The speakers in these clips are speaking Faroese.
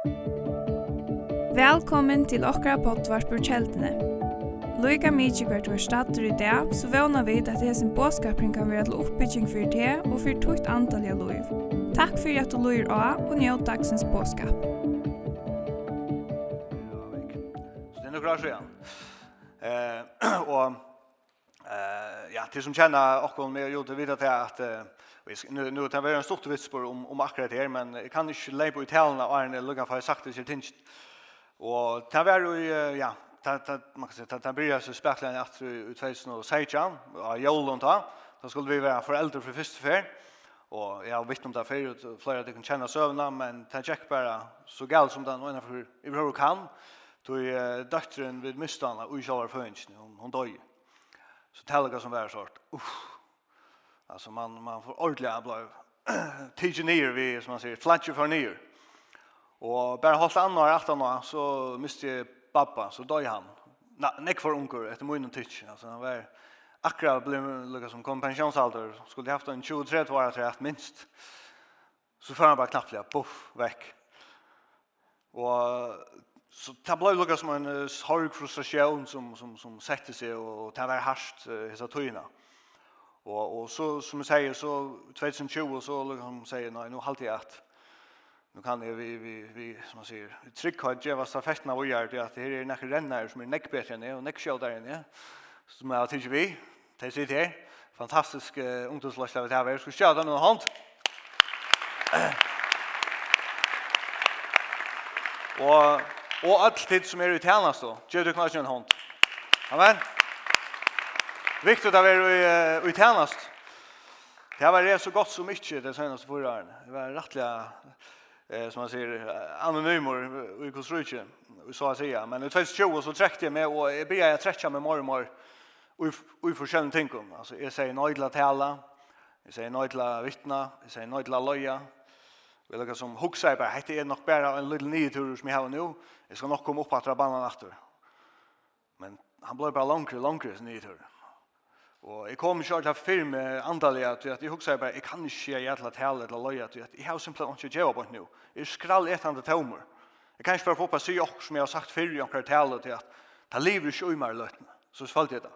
Velkommen til okra pottvarpur kjeldene. Loika mykje hvert var stater i dag, så vana vi at hesen båskapring kan være til oppbygging for det og for tukt antall av loiv. Takk for at du loir av og njød dagsens båskap. Så det er nok rart igjen. Eh, og eh, ja, til som kjenner okkur med Jode videre til at eh, nu nu tar vi en stort vittspår om om akkurat här men jag kan inte lägga ut hela och en lucka för sagt det är inte och tar vi ja ta ta man kan säga ta ta blir så spärren att i 2016 ja jolen då då skulle vi vara föräldrar för första fär och jag har vittnat om det förr flera det kan känna sövna men ta check bara så gal som den ena för i hur kan då dottern vid mystarna och jag var för hon hon dog så tälga som vär sort uff. Alltså man man får ordliga blå tige ner vi som man säger flatcher för ner. Och bara hålla an några åtta några så måste pappa så dog han. Nej, näck för onkel efter mun tige alltså han var akkurat blev lukka som kom pensionsålder skulle haft en 23 år tror jag minst. Så får han bara knappt puff veck. Och så det blev lukka som en sorg frustration som som som sätter sig och det var harst hela tiden. Eh, Och og så som jeg säger så 2020 så liksom säger nei, nå halte jeg at, nu kan jeg, vi vi vi som man säger tryck har ge stafetten av å gjøre det at det her är nekker renner som är bedre enn jeg, och nekk sjøldere enn ja som jag tycker vi det sitter her, fantastisk ungdomslag där vi har ska den någon hand Och och allt tid som är i tjänst då. Du knappt en hand. Amen. Viktigt att vara i tjänst. Det var det så gott som mycket det senaste förra åren. Det var rättliga eh, som man säger anonymer i Kostrutje och så att säga. Men i 2020 så träckte jag med och jag började träcka med mormor och i försäljning tänk. Alltså jag säger nej till att tala. Jag säger nej till att vittna. Jag säger nej till att loja. Vi lukkar som hugsa i bara, hette er nok bara en liten nyhetur som jeg har nu. Jeg skal nok komme opp at rabannan aftur. Men han blei bara langre, langre sin nyhetur. Og jeg kom ikke til å fyre med andalig at jeg husker bare, jeg kan ikke gjøre til å tale eller løye at jeg har simpelthen ikke gjøre på nå. Jeg skrall et andre tømmer. Jeg kan ikke bare få på å si også som jeg har sagt før i omkring tale til at det lever ikke i meg løytene. Så falt jeg det.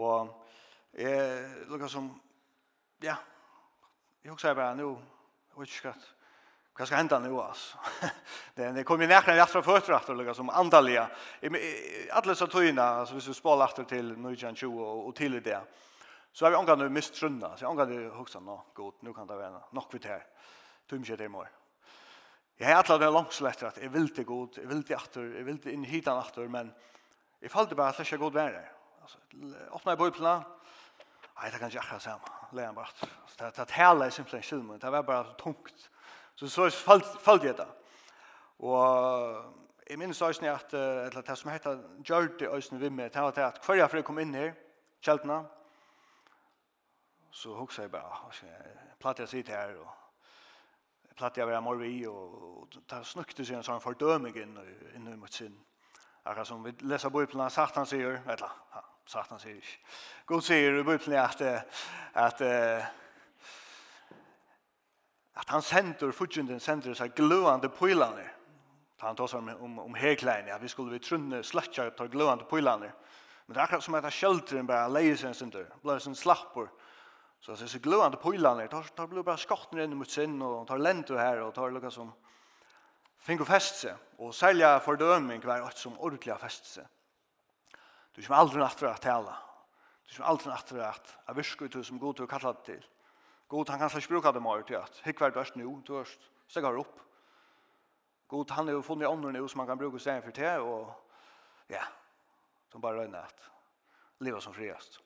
Og jeg lukket som, ja, jeg husker bare nå, jeg vet ikke Hva skal hända nu alltså? Det det kommer näkra jag från första åter lika som andaliga. Alla så tryna alltså hvis vi spår åter till Nujan 20 och till det. Så har vi angår nu misstrunna. Så angår det huxa nå. Gott, nu kan det vara nog kvitt här. Tumje det mer. Jag har alla det långt slätter att jag vill till god, jag vill till åter, jag vill till in hitan åter men jag fallte bara att det ska god vara. Alltså öppna bibeln. Nej, det kan jag inte säga. Lärn bort. Så det här är simpelt en skilmen. Det var bara tungt Så så fallt det Og Och Jeg minnes også at eller, det som heter Gjørdi Øysen Vimme, det var det at hver jeg kom inn her, kjeltene, så huksa jeg bare, platt jeg sitt her, og platt jeg være morvi, og det snukte seg en sånn fordøming inn, inn i mot sin. Akkurat som vi leser Bibelen, Satan sier, eller, ja, Satan sier ikke, God sier i Bibelen at, at, at At han sender, fudgjenden sender seg gløande pøylene. Han tar seg om, om herklæene, at vi skulle vi trunne sløtja og ta gløande pøylene. Men det er akkurat som at kjølteren bare leier seg en stund, blir en slapper. Så det er så gløande pøylene, tar, tar blir bare skatten inn mot sin, og tar lento her, og tar lukka som finner fest seg. Og særlig fordøming hver alt som ordentlig fest seg. Du kommer aldri natter at tala. Du kommer aldri natter at jeg virker ut som god til å kalla det til. God, han kan slags bruka det mer til at hikk vær dørst nu, dørst, steg har opp. God, han er jo funnet ånden nu som han kan bruka seg for til, og ja, som bare røyne at liva som friast.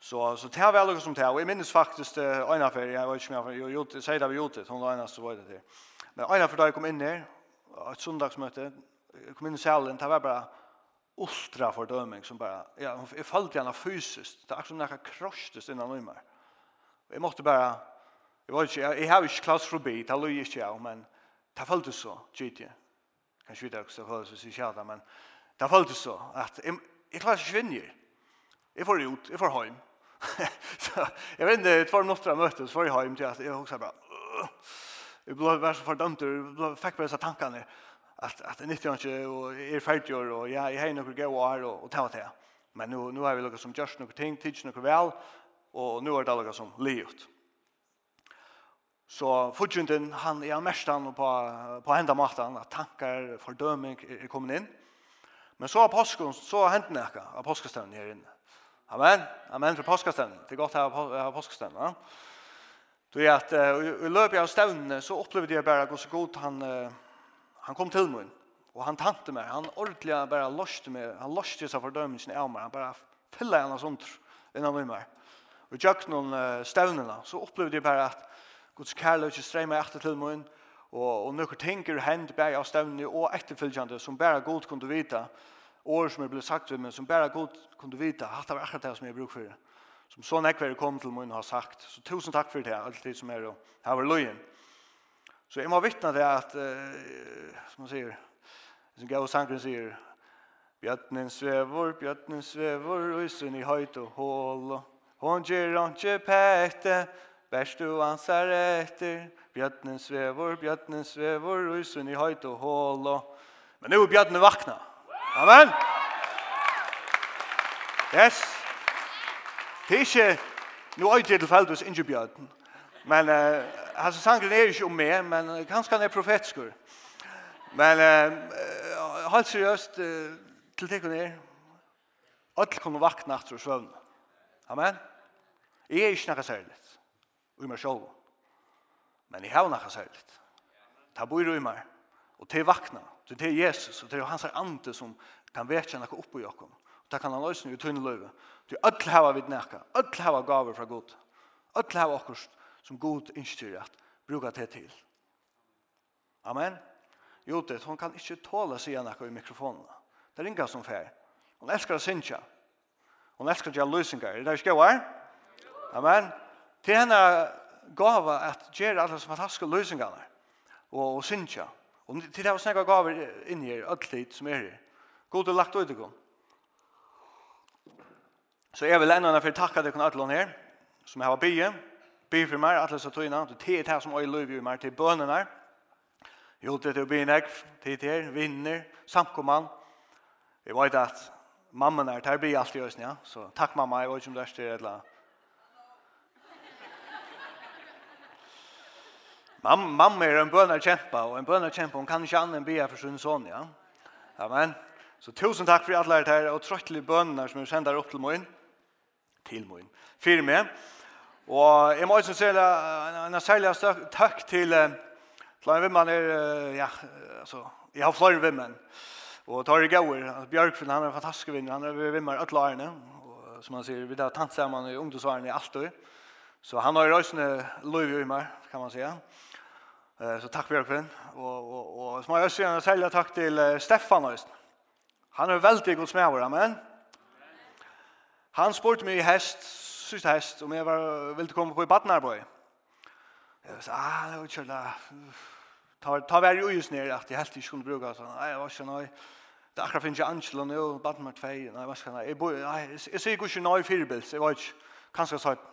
Så, så det er vel som det er, og jeg minnes faktisk det øyne for, jeg vet ikke om jeg, jo, jeg sier det vi gjort det, hun var øyne så var det det. Men øyne for da jeg kom inn her, et sundagsmøte, jeg kom inn i salen, det var bare ultra fordøming som bara ja, jeg følte gjerne fysisk, det er akkurat som det krosstes innan nummer. Og jeg måtte bare, jeg var ikke, jeg, jeg har ikke klaustrobi, det løy ikke jeg, men det føltes så, gitt jeg. Kanskje vi ikke så det hvis så ikke men det føltes så, at jeg, jeg klarer ikke vinner. Jeg får ut, jeg får hjem. så, jeg vet ikke, det var noe jeg møtte, så får jeg hjem til at jeg også bare, jeg ble vært så fordømt, jeg fikk bare disse tankene, at, at jeg nytter ikke, og jeg er ferdig, og ja, jeg har noen gode år, og, og det var det. Men nu, nu har vi lukket som gjørs noen ting, tids noen vel, og og nu er det allega som livet. Så fortjenten, han er mest han på, på enda maten, at tankar, fordøming er, er kommet inn. Men så er påsken, så er henten ekka av påskestevnen her inne. Amen, amen for påskestevnen. Det er godt å ha påskestevnen, ja. Du er at uh, i løpet av stevnene så opplevde jeg bare hvordan så god han, uh, han kom til meg. Og han tante meg, han ordentlig bare lost meg, han løste seg fordømingen av meg, han bare fyller henne sånt innan meg og i jøkken støvnene, så opplevde jeg bare at Guds kærlighet ikke strømmer etter til min, og, og noen ting er hendt bare av støvnene og efterföljande som bare god kunne vite, år som är blivit sagt ved meg, som bare god kunne vite, at det var akkurat det som jeg bruker for det. Som så nekver kom til mun og har sagt. Så tusen takk for det, alt det som er, og her var løyen. Så jeg må vittne det at, uh, som man sier, som Gav Sankren sier, Bjøtnen svevor, bjøtnen svevor, og i høyt og hål, og Hon ger onke pekte, bæst du ansar etter. Bjøtnen svevor, bjøtnen svevor, rusen i høyt og hål. Men nu er bjøtnen vakna. Amen! Yes! Det är inte, nu är det tillfälligt ikke bjötnen. Men, uh, hans sangen er ikke om meg, men kanskje han er profetskur. Men, uh, helt seriøst uh, til det hon är, kommer vakna efter svövn. Amen! Jeg er ikke noe særlig. Og meg selv. Men jeg har noe særlig. Ta bor i meg. Og til vakna. Til til Jesus. Og til hans ante som kan vekja noe oppe i okken. Og det kan han løsne i tunne løyve. Til ødel hava vi nekka. Ødel hava gaver fra Gud. Ødel hava okkurst som Gud innstyrer at bruka det til. Amen. Jo, det, hon kan ikke tåle seg noe i mikrofonen. Det ringer som fer. Hon elskar å synja. Hon elskar å gjøre løsninger. Er det ikke gøy? Amen. Til henne gava at gjøre alle som fantastiske løsningene og, og synsja. Og til det var snakka gaver inni her, ødlid som er her. God er lagt ut i ikon. Så jeg vil enda for å takke dere alle her, som jeg har bygget. Bygge for meg, alle som tog Det er det som øy løyver i meg til bønene her. Jo, det er å bygge nek, tid her, vinner, samkommann. Jeg vet at mamma er, det her blir alltid i øyne, ja. Så takk mamma, jeg vet ikke om det er styr eller annet Mamma, mamma är en bönar kämpa och en bönar kämpa hon kan känna en be för sin son, ja. Amen. Så tusen tack för alla det här och tröttliga bönar som är sända upp till mig. Till mig. För med. Och jag måste säga en särlig tack till till en vimman är, ja, alltså, jag har flera vimman. Och tar det gåer. Björkfinn, han är en fantastisk vinnare. Han är vimmar alla årene. Och som man säger, vi där tant samman i ungdomsåren i allt. Så han har ju röstande lov i mig, kan man säga. Ja. Eh Så takk Bjørkvinn. Og, och och och små jeg også gjerne selge takk til Stefan Øysten. Han är väldigt god smedover, amen. Han spurte meg i hest, sørste hest, om jeg var, ville komma på i Badnarbøy. Jag sa, ah, det var ikke. Ta, ta vær ju øyes nere, at jeg helt ikke kunne bruke. Så, Nej, jeg var så nøy. Det akkurat finnes jeg Angela nå, Badnarbøy 2. Nei, hva skal jeg? Jeg, jeg sier ikke nøy firebils, jeg var ikke. Kanskje 17.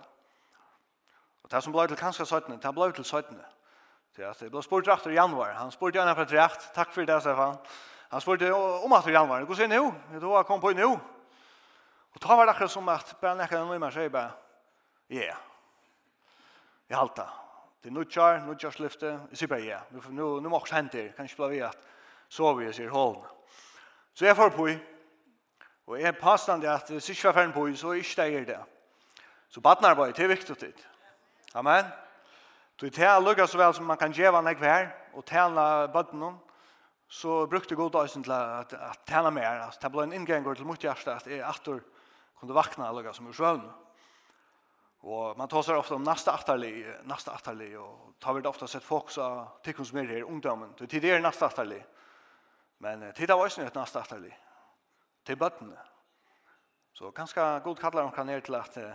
Og det som ble til kanskje 17, det ble til 17. Så jeg ble spurt rett i januar. Han spurte henne for rett. Takk for det, Stefan. Han spurte om at i januar. Hvordan er det nå? Da kom på nå. Og da var det akkurat som at bare nekker en nummer, sier bare, ja. Yeah. Jeg halte. Det er nødtjør, nødtjørslifte. Jeg sier bare, ja. Nå, nå må også hente. Kan ikke bli at så vi sier hålen. Så jeg får på. Og jeg påstand det at hvis ikke var ferdig på, så ikke det er det. Så badnarbeid, det er viktig. Amen. Amen. Så det er lukket så vel som man kan djeva nek vær, og tala bøtten om, så brukte god døysen til at, at tala mer, altså det ble en inngang til mot hjertet, at jeg atter kunne vakna alla som ur svøvn. Og man tar seg ofte om nasta atterlig, nasta atterlig, og tar vi det ofte sett folk så tikkun som er her, ungdommen, du tid er nasta atterlig, men tid er også et nasta atterlig, til bøttene. Så ganske god kallar de kan ner til at uh,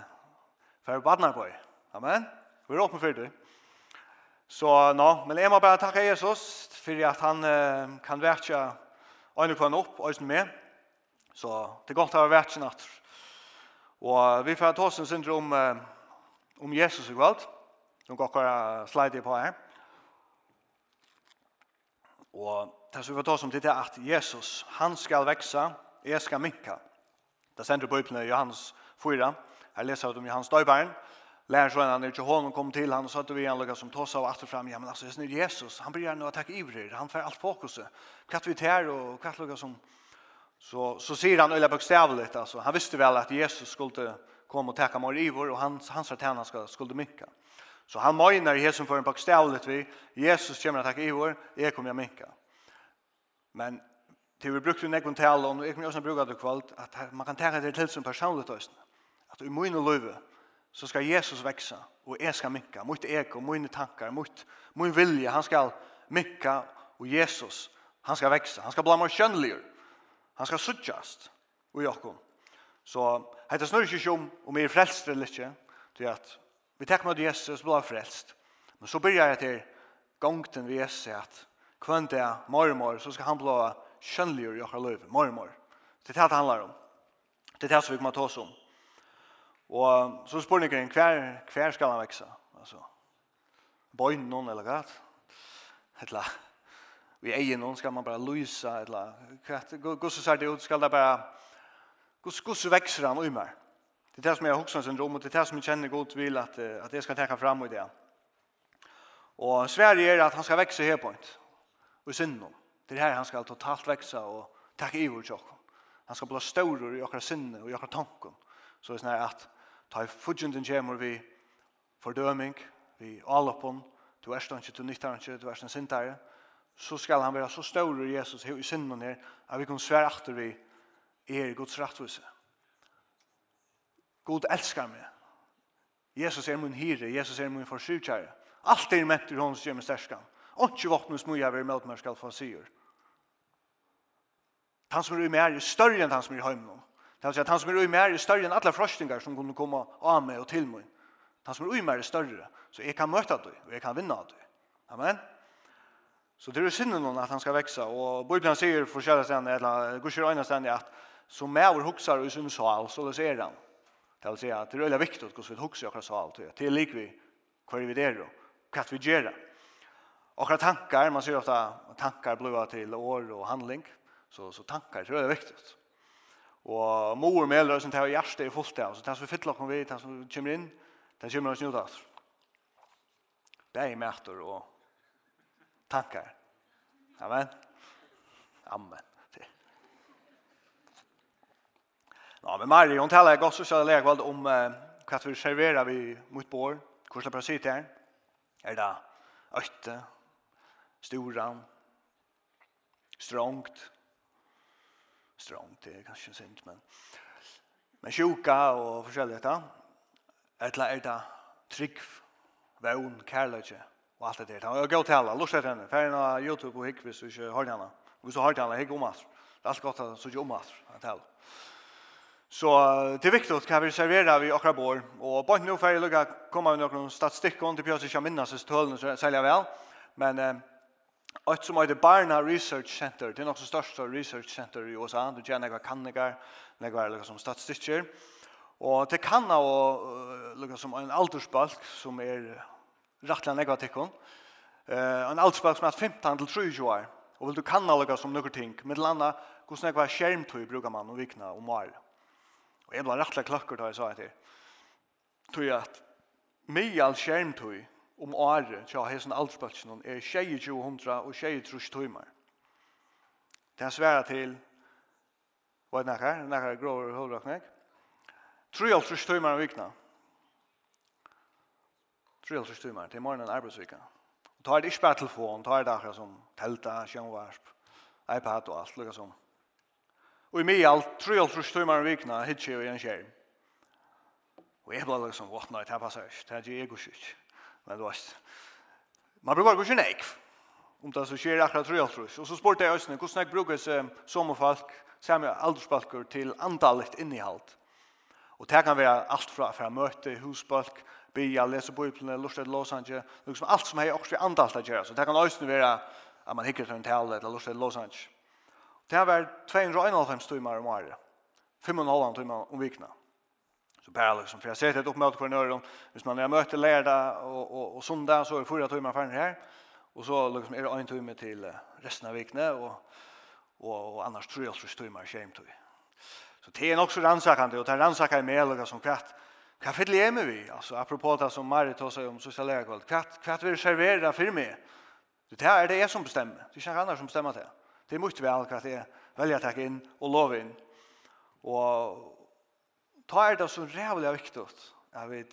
for badnarbøy. Amen. Vi er åpne for det. Så nå, men jeg må bare takke Jesus for at han eh, kan verke øyne på en opp, øyne med. Så det er godt å ha verke natt. Og vi får ta oss en syndrom om, eh, om Jesus i kveld. Nå går dere slide på her. Og det som vi får ta oss om til er at Jesus, han skal vekse, jeg skal minka. Det sender på i Johannes 4. Her leser vi om Johannes Døybæren. Johannes lärsjönen han till honom kom till han och sa vi vi lucka som tossa av att fram. Ja men alltså det är Jesus han börjar nu att ta ivrer han får allt fokus. Kvart vi tär och kvart lugga som så så ser han eller bokstavligt alltså. Han visste väl att Jesus skulle komma och ta mor ivor och hans hans sa att han ska skulle mycket så han menar Jesus för en bokstavligt vi. Jesus kommer att ta ivor är kommer jag mycket men till vi brukte nekon tal om och jag kommer också bruka det kvalt att man kan ta det till som personligt att i min liv så skal Jesus växa och jeg ska minka. mot ego, mina tankar, mot min vilja, han ska minka och Jesus, han ska växa. Han ska bli mer kjønnelig, Han ska suttjast och Jakob. Så heter snurrar ikke om om jag er frälst eller ikke, til at att vi tar med Jesus blir frälst. Men så börjar jag til gongten vi Jesus att kvann det är mormor så ska han bli kjønnelig i våra liv. Mormor. Det er det det handler om. Det er det som vi kommer att ta oss om. Og så spør jeg hver, hver skal han vekse? Altså, bøyne noen eller hva? Eller, vi eier noen skal man bare lyse, Eller, hva? hvordan ser det ut, skal det bare, hvordan vekser han ui mer? Det er det som jeg har hoksa syndrom, og det er det som jeg kjenner godt vil at, at jeg skal tenke fram i det. Og Sverige er at han skal vekse her på en, og i synden. Det er her han skal totalt vekse og takke i vår tjokk. Han skal bli større i akkurat sinne og i akkurat tanken. Så det er sånn at Ta i fudgjenden kjemur vi fordøming, vi alopon, du er ikke, du nyttar ikke, du er ikke sintare, så skal han være så større Jesus i sinnen her, at vi kan svære achter vi er Guds rettvise. God elskar meg. Jesus er min hyre, Jesus er min forsyrkjære. Alt er ment i hans gjemme sterskan. Og ikke våkne små jeg vil møte meg skal få sier. Han som er i mer er større enn han som er i høymen. Det vil si at han som er ui mer er større enn alle frostingar som kunne komme av meg og til meg. Han som er ui mer er større, så jeg kan møte dig og jeg kan vinna dig. Amen. Så det er synden noen at han skal växa. og Bibelen sier for kjære stedene, eller Guds kjære øyne stedene, at som med vår hoksar i sin sal, så det ser han. Det vil si at det er veldig viktig hvordan vi hoksar i akkurat sal, til lik vi hver vi der, og hva vi gjør. Akkurat tankar, man sier ofta tankar blua til år og handling, så, så tankar det er veldig viktig. Og mor med eldre som tar hjertet i fullt av, så tar vi fytler kommer vi, tar som kommer inn, tar kommer oss njødast. Det er mæter og tankar. Amen. Amen. Ja, men Mari, hon talar gott så jag lägger om eh, vad vi serverar vi mot bord. Hur ska precis her. Är det øyte, storan, strongt, strångt, det är kanske synd, men men sjuka och förskälligt, ja. Eller är det trygg, vän, kärleke och allt det där. Jag går till alla, lustar henne, färgerna Youtube och hick, hvis du inte har henne. Och så har henne, hick om allt. Det är allt gott att så såg om allt, att. Så det är viktigt kan vi servera vi akra bor och bara nu för jag lugga komma med några statistik om det och inte minnas så tölen så sälja väl. Men Eh, Och som heter Barna Research Center, det är också största research center i USA, du känner några kannigar, några liksom som statistiker. Och det kan ha liksom som en aldersbalk som är rättliga negativ. Eh en aldersbalk som är 15 till 30 år. Och vill du kanna några som några ting, med landa hur snägg var skärmtid brukar man och vikna och mal. Och jag blir rättliga klockor då jag sa det. Tror jag att mig all skärmtid om året, tja, hesen aldersbøtsen, er 2200 og 23 timer. Det er svære til, hva er det her? Det her er grovere hovedrakning. 23 timer om vikna. 23 timer, til morgenen arbeidsvika. Og tar det ikke bare telefon, tar det akkurat som telta, sjønvarsp, iPad og alt, lukka som. Og i mig alt, 23 timer om vikna, hitje i en skjerm. Og jeg ble liksom, what night, det passer ikke, det er ikke jeg. Men du vet, Man brukar gå sin ekv. Om det så skjer akkurat tror jag tror. Och så spurte jag Östne, hur snäck brukar som och folk, samma aldersbalkar till antalet innehåll. Och det kan være alt fra, för möte, husbalk, bya, läsa bøyplene, lustet att liksom alt som är också antalet å gjøre. Så det kan Östne vara att man hikker til en tale eller lustet att. Det har varit 291 timmar om året. 5,5 timmar om vikna. Så bara liksom, för jag ser det upp mot kvarnören. Hvis man när jag lärda och, och, och söndag så är det fyra timmar här. Och så liksom är det en timme till resten av vikne. Och, och, och annars tror jag att det timmar kommer till. Så det är också rannsakande. Och det här med eller som kvart. Hva fyller jeg med vi? Altså, apropå det som Marit tar seg om sosial lærkvall. Hva vil du servere for meg? Det här er det jeg som bestemmer. Det er ikke andre som bestemmer det. Det er mye vel hva jeg velger å ta inn og love inn. Og, ta er det så rævlig viktig at vi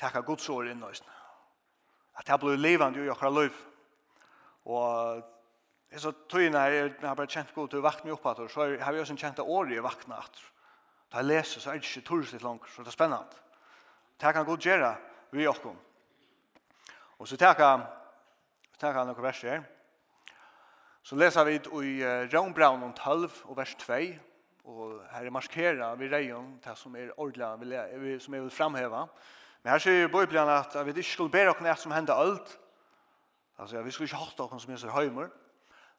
takka Guds ord inn oss. At det blir livet i okra liv. Og jeg så tøyna her, jeg har bare kjent god til å vakna meg opp at så har vi også kjent det året jeg vakna at da jeg leser så er det ikke tursligt langt, så det er spennende. Det kan god gjøre vi okkom. Og så takka jeg noen vers her. Så leser vi ut i Rønbraun om 12 og vers 2 Og her er markera vi reion, det som er ordelig, som jeg vil framheva. Men her sier Bibelen at vi ikke skulle bære okken et som hender alt. Altså, vi skulle ikke hatt okken som så høymer.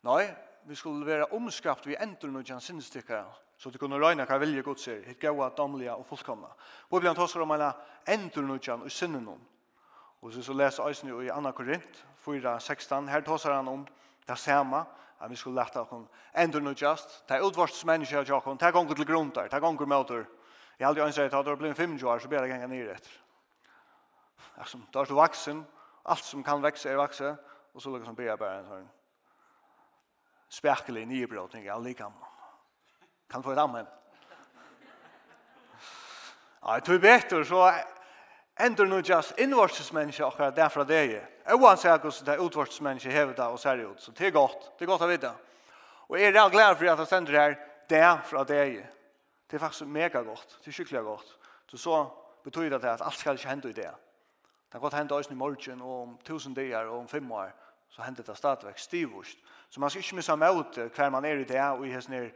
Nei, vi skulle være omskapt vi endur noe kjans sinnestikker så det kunne røyne hva vilje godt ser, hitt gaua, damlige og fullkomna. Bibelen tåser om henne endur noe kjans og sinne noen. Og så, leser Øysene i Anna Korint, 4, 16, her tåser han om det samme, at vi skulle lette oss endur nu just, ta utvarst mennesker til oss, Det er gonger til grunn der, Det er gonger med oss. Jeg aldri ønsker at det du blir 25 år, så blir det ganger nere etter. Alltså, då är du vaksen. Alt som kan vekse er växa, Og så liksom blir jag bare en sånn spärkelig nybrotning i alla kan. Kan få et amen. Ja, jeg tror bedre, så endur nu just invorsesmenneske akkurat derfra det er. Oan sier hvordan det er utvortsmenneske hever det og ser ut. Så det er godt. Det er godt å vite. Og jeg er real glad for at jeg sender her derfra det er. Det er faktisk mega godt. Det er skikkelig godt. Så så betyr det at alt skal ikke hende i det. Det kan godt hende oss i morgen og om tusen dager og om fem år så hender det stadigvæk stivvurst. Så man skal ikke missa møte hver man er i det og i hans nere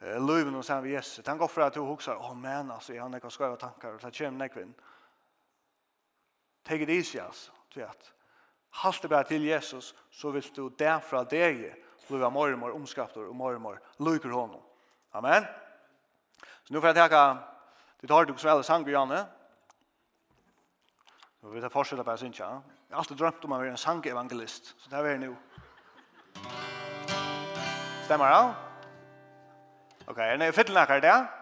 løven og sammen med Jesus. Han går for at du husker, åh oh, men altså, jeg har nekka skøyva tankar, og det kommer nekvinn take it easy altså, til at halte bare til Jesus, så vil du derfra deg blive av mormor omskaptor og mormor lykker honom. Amen. Så nu får jeg teka det tar du som alle sanger, Janne. Nu vil jeg fortsette på synes, ja. Jeg har alltid drømt om å være en sangevangelist, så det er vi nu. Stemmer det? Ok, er det fyllnakker det? Ja.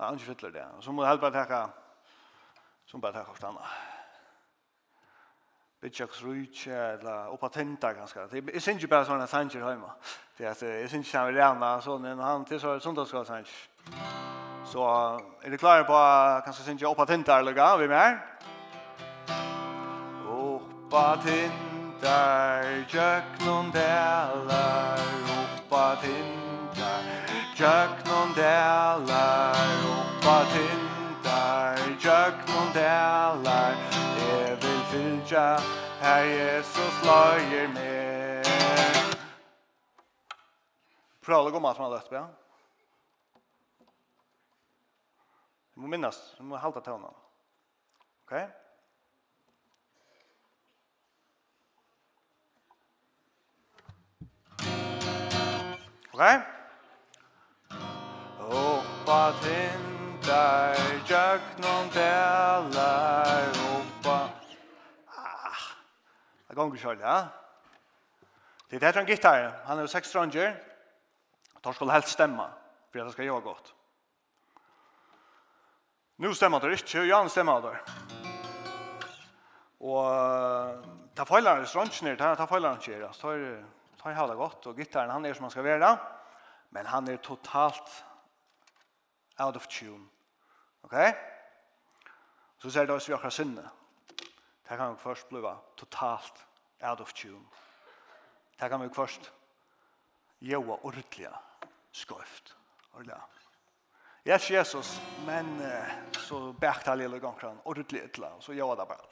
Det er ikke fyller det. Så må jeg bare takke, så må jeg bare takke forstande. Bitchaks rujtje, eller oppa tenta ganske. Jeg synes ikke bare sånne sanger hjemme. Det er at jeg synes ikke han vil gjerne sånn, men han til så sundagsgård sanger. Så er du klar på, kanskje synes ikke oppa tenta eller hva, vi mer? Oppa tenta, jøknon delar, oppa tenta, Jöknon delar uppa tindar Jöknon delar Jeg vil fylja Her Jesus løyer med Prøv å gå mat man har løtt, ja? Du må minnes, du må halte til honom. Ok? Ok? Ok? Oppa tindar, jöknon delar, oppa... Ah, det gonger kjøl, ja? Det er etter en gitar, han er jo seks stranger, og tar skulle helst stemma, for det skal gjøre godt. Nu stemmer det ikke, Jan stemmer det. Og ta feilar ta, feilar han kjer, ta, ta, ta, ta, ta, ta, ta, ta, ta, ta, han ta, ta, ta, ta, ta, ta, ta, ta, ta, out of tune. Ok? Så ser det også vi akkurat sinne. Det kan vi først bli totalt out of tune. Det kan vi først gjøre ordentlig skøft. Ordentlig. Yes, Jesus, men uh, så bækta lille gongkran, ordentlig et etla, så gjør det bare.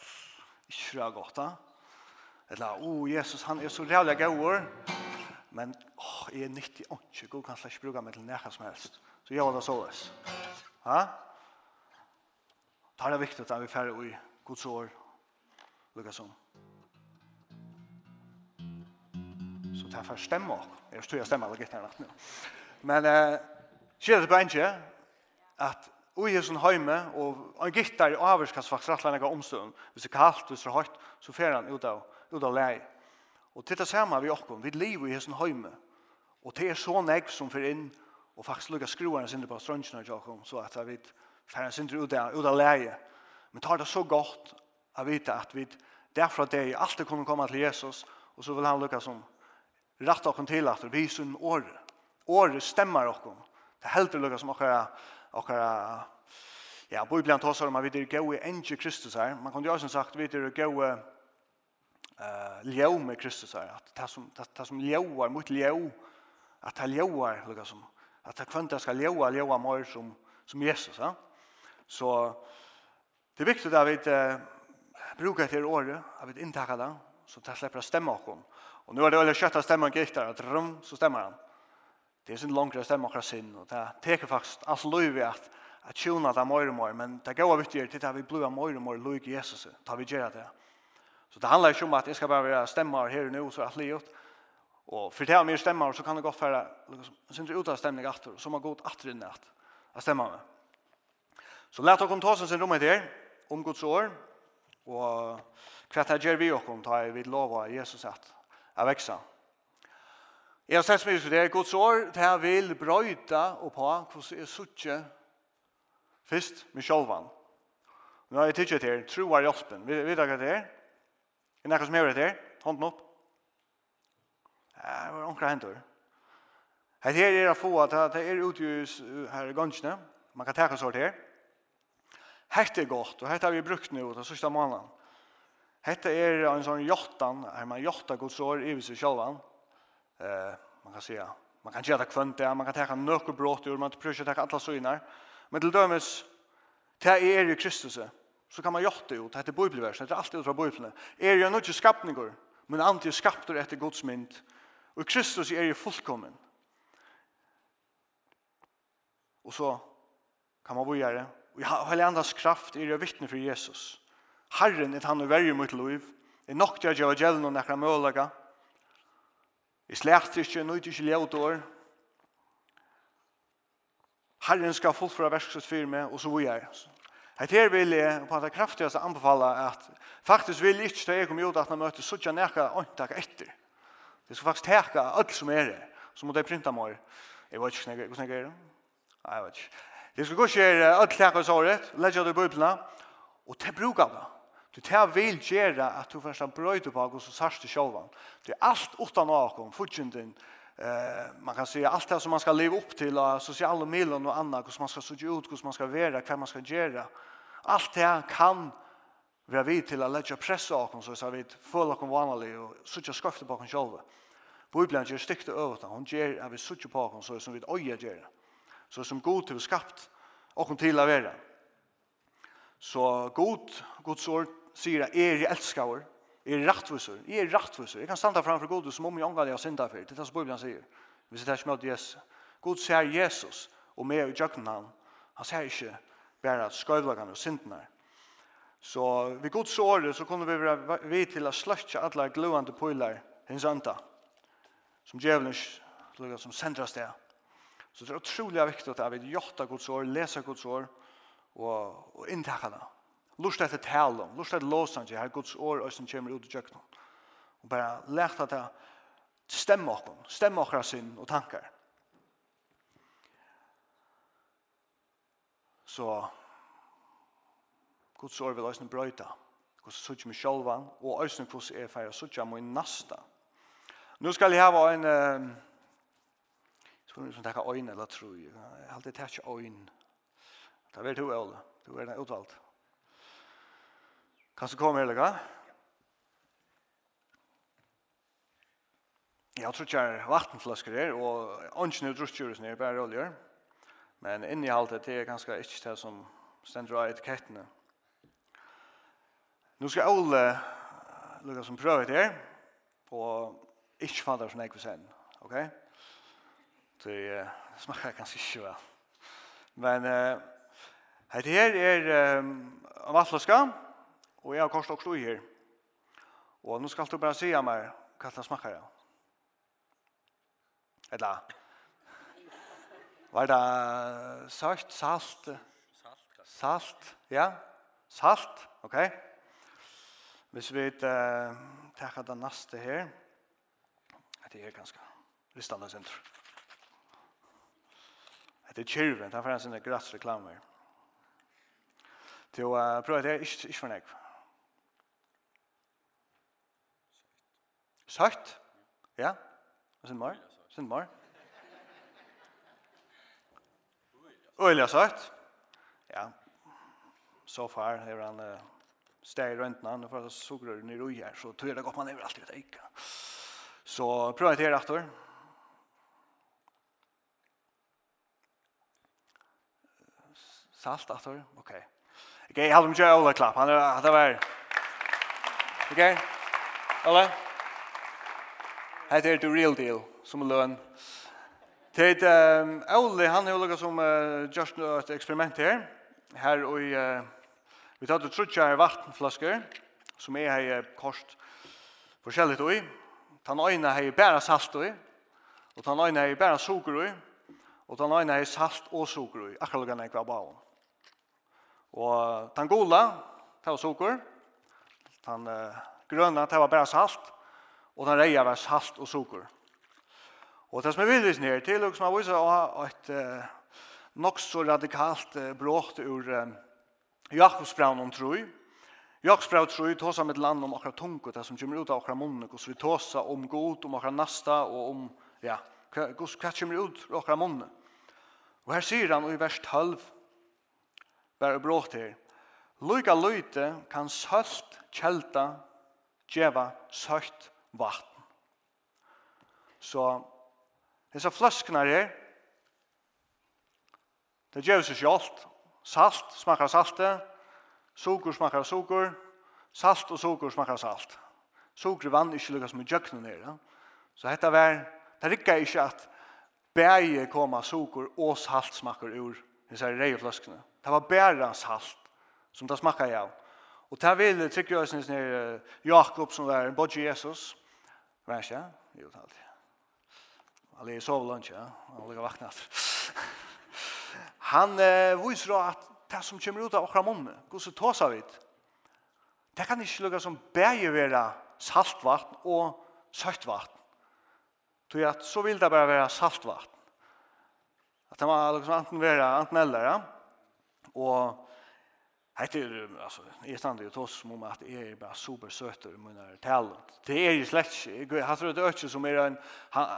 Ikke det godt, da. Etla, oh, Jesus, han er så rævlig gauer, men åh, oh, jeg er nyttig, åh, ikke god kan slags bruke meg til nekka som helst. Så gjør det så løs. Ha? Det er viktig at vi färre i Guds år. Lukas sånn. Så det er här stemme også. Jeg tror jeg stemmer alla gitt här natt nu. Men eh, skjer det på en at Og i sin heime, og en gittar i avvarskas faktisk rettelig nekka omstøvn. Hvis det er kaldt, hvis det er høyt, så fer han ut av, ut av lei. Og til det samme vi okkom, vi lever i sin heime. Og det er så negg som fer inn og faktisk lukka skruarna sindri på strøngina Jakob, så at vi færre sindri ut av, ut av leie. Men tar det så godt å vite at vi derfra det er alltid kunne komme til Jesus, og så vil han lukka som rett okken til at vi sunn året. Året stemmer okken. Det helt lukka som okkara, okkara Ja, Bibelen tar om at vi er gode enn Kristus her. Man kan jo også sagt vi er gode eh ljau med Kristus här att det som ta som ljauar mot ljau att det ljauar lukar som at det kvanta skal ljóa, ljóa mer som, som Jesus. Ja? Så det er viktig at vi uh, brukar det året, at vi inntakar det, så det slipper å stemme okkom. Og nu er det veldig kjøtt å stemme en at rum, så stemmer han. Det er sin langt å stemme okra sin, og det teker faktisk alt løyvi at at tjona det mer og mer, men det går viktig til at vi blir mer og mer løyg Jesus, tar vi gjør det. Så det handlar ikke om at jeg skal bare være stemmer her og nå, så er alt livet, Og for det er mye stemmer, så kan det godt være liksom, sin ut av stemning atter, og så må godt atter inn at jeg stemmer med. Så let dere ta oss sin rommet her, om Guds år, og hva det gjør vi dere jeg da lov av Jesus at jeg vekser. Jeg har sett mye for det, Guds år, det her vil brøyte og på hvordan jeg sutter først med sjølven. Nå har jeg tidligere til, troer hjelpen. Vet dere hva det er? Er det noe som gjør det her? Hånden opp det var onkra hentor. Her her er det få at det er utgjøres her i gansjene. Man kan teka sort her. Hette er godt, og hette har vi brukt nu den sista måneden. Hette er en sånn jottan, her man jotta gods år i visse sjalvan. Eh, man kan säga, man kan gjøre det kvönt man kan teka nøkker brått man kan ikke å teka alla søgnar. Men til dømes, det er i Kristus, så kan man jotta ut, hette bibelversen, er alt ut fra bibelversen. Er jo nødvendig skapninger, men antiskaptor etter Guds mynd, Og Kristus er jo fullkommen. Og så kan man vågjere. Og i hele andres kraft er jeg vittne for Jesus. Herren er han og verger mot liv. Det er nok til at jeg var gjelden og nekker mølaga. Jeg slett ikke, nå er ikke levd år. Herren skal fullføre verskets firme, og så vågjere. Hett her vil jeg på det kraftigste anbefale at faktisk vil ikke da jeg kommer ut at man møter sånn nekka åndtak etter. Det skal faktisk teka alt som er det. Så må det printa mer. Jeg vet ikke hvordan jeg gjør det. Nei, jeg vet ikke. Det skal gå ikke er alt teka hos året. Ledja det i bøyblene. Og det brukar det. Du tar vil gjøre at du først har brøyd på og så sørst du sjåvan. Det er alt utan åkom, fortjenten, eh, man kan se allt det som man ska leva upp till, av sociala miljön och annat, hur man ska se ut, hur man ska vara, vad man ska göra. Allt det kan Vi har vidt til å legge pressa av oss, så vi føler oss vanlig, og suttje skøfte på oss selv. Bibelen gjør stikta over det. Hun gjør at vi suttje på oss, så som vi øye gjør det. Så som god til skapt, og hun til å være. Så god, Guds ord, sier at er elskar, er rettviser, er rettviser. Jeg kan standa framfor god som om jeg omgår det jeg synda for. Det er det som Bibelen sier. Vi sitter her som møter Jesus. God ser Jesus, og med i jøkken han. Han ser ikke bare at skøyvlagene og syndene er. Så vid Guds året så kunde vi vara vid till att slötja alla glöande pojlar hins anta. Som djävulens lukka som sendras det. Så det är otroligt viktigt att vi jotta Guds år, läsa Guds år och, och intäcka det. Lust etter tala, lust etter låsange, her Guds år og som kommer ut i kjøkkenen. Og bare lærte at det stemmer okken, stemmer okker sin og tankar. Så Guds år vil også brøyta. Hvordan sutja meg sjálvan, og også hvordan jeg feirer sutja meg nasta. Nå skal jeg hava en... Skal vi som takka øyn eller tro. Jeg har alltid takk øyne. Det er du, Ole. Du er utvalgt. Kan du komme her, Lega? Jeg tror ikke jeg er vattenflasker her, og ønsken er drustjøres nere, bare oljer. Men inni alt det er ganske ikke det som stender av etikettene. Nu skal Ole lukka som prøve det her, og ikke fader som jeg vil sende, ok? Det uh, smakker ganske ikke vel. Men uh, dette her er um, en og jeg har kostet også slog her. Og nå skal du bare si av meg hva det smakker jeg. Eller, var det søkt, salt? Salt, Salt, ja. Salt, ok? Salt. Hvis vi uh, tar det neste her, det er ganske listende sentrum. Det er kyrven, det er en sånne gratis reklamer. Til å uh, prøve det ikke, ikke for nek. Søtt? Ja? Og sin mor? Sin mor? Øyla søtt? Ja. So far, her er han... Uh, steg i røntene, og for at sugrører nere og her, så tror jeg det godt man er alltid vet ikke. Så prøv etter rett år. Salt etter år, ok. Ok, jeg hadde mye Ola klapp, han er det var. Ok, Ola. Hette er the real deal, som løn. Tid, um, Ola, han er jo lukket som uh, just et eksperiment her, her og i... Uh, Vi tar til trutja her vattenflasker, som er her kost forskjelligt ui. Ta øyne her bæra salt i, og ta øyne her bæra suger i, og ta øyne her salt og suger i, akkurat lukkane ekva baun. Og ta gula, det var suger, tan uh, grøna, det var bæra salt, og ta reia var salt og suger. Og det som er vilvis nere til, og som er vise, og et uh, nok så radikalt uh, brått ur Jakobs brev om tro. Jakobs brev tro tåsa med land om akra tungt det som kommer ut av akra munnen, og så vi tåsa om god, om akra nasta, og om, ja, hva, hva kommer ut av akra munnen. Og her sier han, i vers 12, bare brått her, Luka løyte kan sølt kjelta djeva søkt vatten. Så disse fløskene her, det gjør seg selv, Salt smakar salte, sukur smakar sukur, salt og sukur smakar salt. Sukur vann ikkje lukka som i djøkna nere. Ja? Så dette var, det rikka ikkje at bæje koma sukur og salt smakar ur disse reiefløskene. Det var bæra salt som det smakar av. Og det vil trykker jeg synes nere Jakob som var en bodge Jesus. Vær ikke? Jo, det er alltid. Alle er sovlunch, ja. Alle er vaknat han eh, viser at det som kommer ut av okra munne, god så tåsa vid, det kan ikke lukka som bæge være saltvatten og søktvatten. Tog at så vil det bare være saltvatten. At det må liksom enten være enten eller, ja. Og Hette er, altså, jeg stand jo tås som om at jeg er bare super søter i mine talent. Det er jo slett ikke. Jeg har tror det er ikke som er en, han,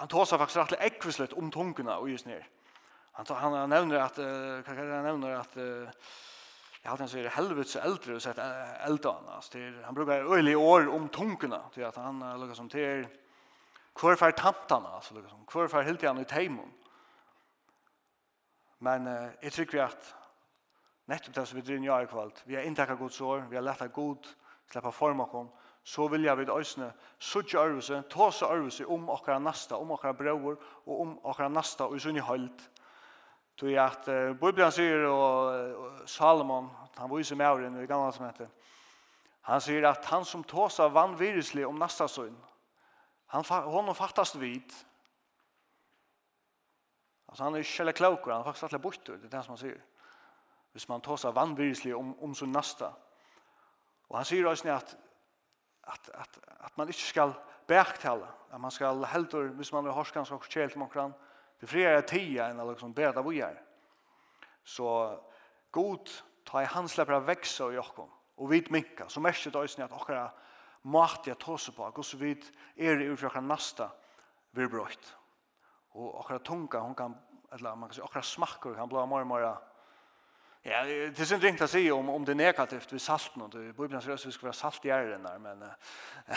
han tås faktisk rettelig ekvislet om tungene og just nere. Han, han, han att kan uh, han nämner att uh, jeg halte han helvetes helvets eldre og sett eldre han. Til, han brukar öle år om tunkene, till att han uh, lukkar som till kvar för tantarna alltså lukkar som, kvar för helt igen i teimen. Men uh, jeg tycker vi att nettopp det som vi drar i kvalt, vi har inntekket gott sår, vi har lett god släppa form og så vill jag vid ösne sucha arvese, ta så arvese om okkara nästa om okkara bror och om okkara nästa och i sunn i halt. Tog at uh, Bibelen sier og Salomon, han var ju som är i gamla som heter. Han sier at han som tåsar vanvirislig om nasta søgn, han, hon fattast vid. Altså han er ikke heller klokker, han er faktisk alltid bortur, det er det som han sier. Hvis man tåsar vanvirislig om, om sin nasta. Og han sier også at, at, at, at man ikke skal bäktala, at man skal heldur, hvis man er horskan, og kjelt till omkran, Det friare är tia än att liksom bäda vi er. Så god ta i hans lepper av växa i oss og vi minka. Så mest det også at okkara åkara matiga tåse på och så vid er ur för okkara nasta vi bröt. Och åkara tunga hon kan eller man kan si, okkara smackor kan blåa mer mer Ja, det er synd ringt å si om, om det er negativt ved salten, og det, Bibelen sier at vi skal være salt i æren der, men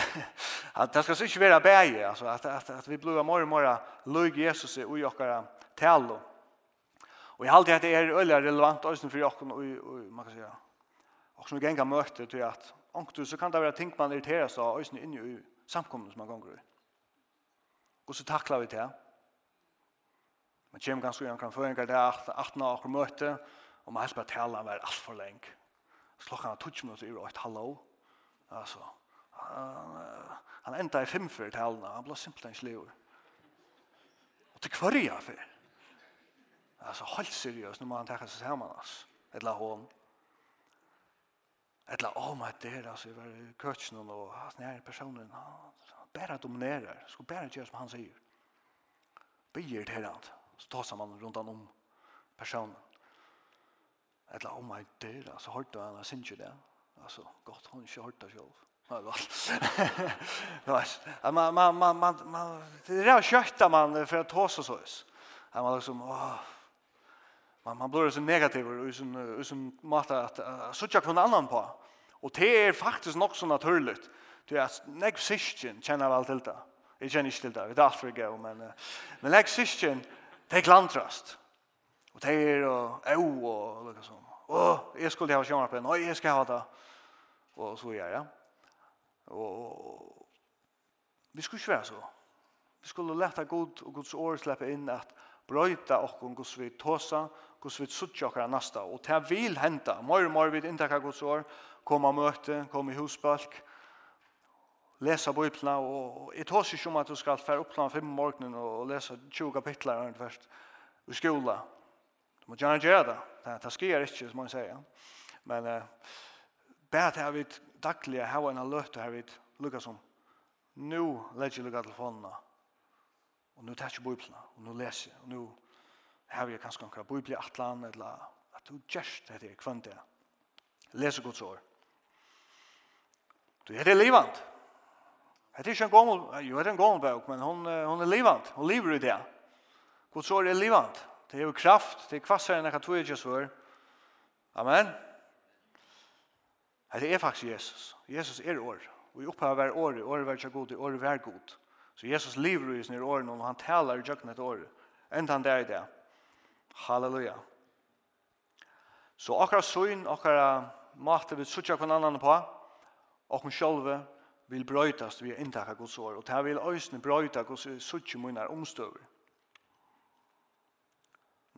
at det skal ikke være bæge, altså, at, at, at vi blir mer og mer løg Jesus i ui okkara talo. Og jeg halte at det er øyla relevant også for okkara, og, og man kan si, og som genga møte til at onktu, så kan det være ting man irriterer seg av øyne inni i samkomne som man gonger i. Og så taklar vi det. Man kommer ganske gjennom kan føringar det er 18 av okker møte, og Og man helst bare tala var alt for leng. Klokkan var 20 minutter i et hallo. Altså, han, han enda i fem fyrir talna, Han ble simpelthen slivur. Og til kvarja fyrir. Altså, helt seriøst, nu må han tekka seg saman, altså. Etla hon. Etla, oh my dear, altså, jeg var i køtjen og hans nære personen, han bare dominerer, skulle bare gjøre som han sier. Begir til han, så tar man rundt han om personen eller om jeg dør, så hørte han, jeg synes ikke det. Altså, godt hun ikke hørte det selv. Nei, vel. Man, man, man, man, man, det er ju man for å ta så. sås. var liksom, åh, man, man blir så negativ og så måte at att sitter ikke noen annan på. Og det er faktisk nok så naturligt. Det er at nek syskjen kjenner vel til det. Jeg kjenner ikke til det, det er alt for gøy, men, men nek syskjen, det er klantrast. Og det er, og au, og lukka sånn. Å, jeg skulle ha sjåmarpen, og jeg skal ha det. Og så gjør jeg. Og vi skulle ikke være så. Vi skulle leta god og Guds år slippe inn at brøyta okkur gos vi tåsa, gos vi suttja okkara nasta. Og det vil henta. Mor og mor vi inntakka Guds år, koma møte, koma i husbalk, lesa bøyplna, og jeg tås ikke om at du skal fære opplan fem morgenen og lesa 20 kapitler, og i skola. Du må gjerne gjøre det. Det, det sker ikke, som man sier. Men uh, bare til vi daglig har en løte her vi lukker som nu legger jeg lukker telefonene og nu tar jeg bøyplene og nu leser og nu har jeg kanskje noen bøyple i atlan eller at du gjerst det jeg kvendt det. Leser gods år. Du heter livant. Det er ikke en gammel, jo, det er en gammel bøk, men hun, hun er livant. Hun lever i det. Guds år er livant. Det er jo kraft, det er kvassere enn jeg kan tog ikke svør. Amen. Det er faktisk Jesus. Jesus er år. Og i opphavet var året, året er ikke god, året er god. Så Jesus lever i sin året, og han taler i jøkken et år. Enda han der i det. Halleluja. Så akkurat søgn, akkurat måte vi suttja kvann annan på, og hun sjølve vil brøytast vi inntakka Guds år, og det vil øysene brøyta Guds suttja munnar omstøver.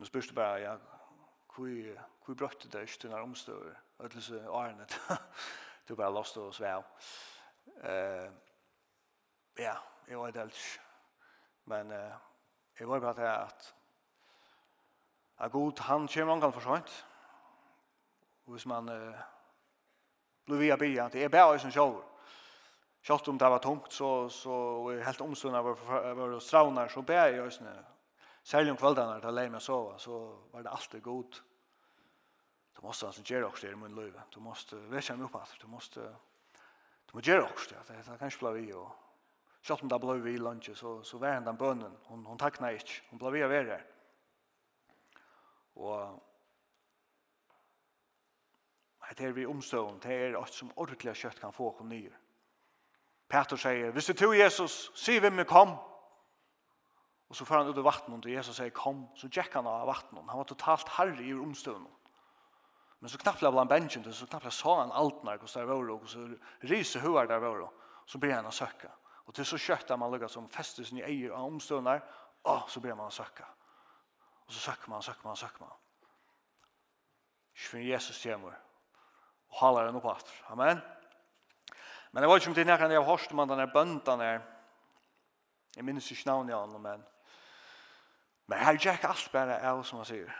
Nå spørs du bare, ja, hvor brøtte det ikke til denne omstøver? Ødelse årene du bare lost og svev. Uh, ja, jeg var det ikke. Men uh, jeg var bare til at at god han kommer man for sånt. Hvis man uh, blir via bia, det er bare som sjåver. Sjått om det var tungt, så, så helt omstående var, var stravner, så ber jeg også øsene Særlig om kveldene da jeg meg sove, så var det alltid godt. Du måste alltså göra också det i min liv. Du måste väcka mig upp at du måste du måste göra också det. Det kan inte bli vi. Och, selv om det ble vi i lunch så, så var han den bønnen. Hun, hun takna ikke. Hun ble vi av här Og det er vi omstående. Det er alt som ordentlig kjøtt kan få kom nye. Peter sier, hvis du tog Jesus, sier vi kom. Kom. Og så får han ut i vattnet, og Jesus sier, kom, så gikk han av vattnet. Han var totalt herre i omstøvnet. Men så knappt ble han bensin, så knappt ble sa han alt når det var, og så rise hodet der var, så blir han å søkke. Og til så kjøtt man lukket som festet sin eier av omstøvnet, og så blir man å søkke. Og så søkker man, søkker man, søkker man. Ikke for Jesus kommer, og haler han opp at. Amen. Men jeg var ikke om det nærkene jeg har hørt om denne bøndene her. Jeg minnes ikke navnet av honom, men Men her gikk alt bare av, som man sier.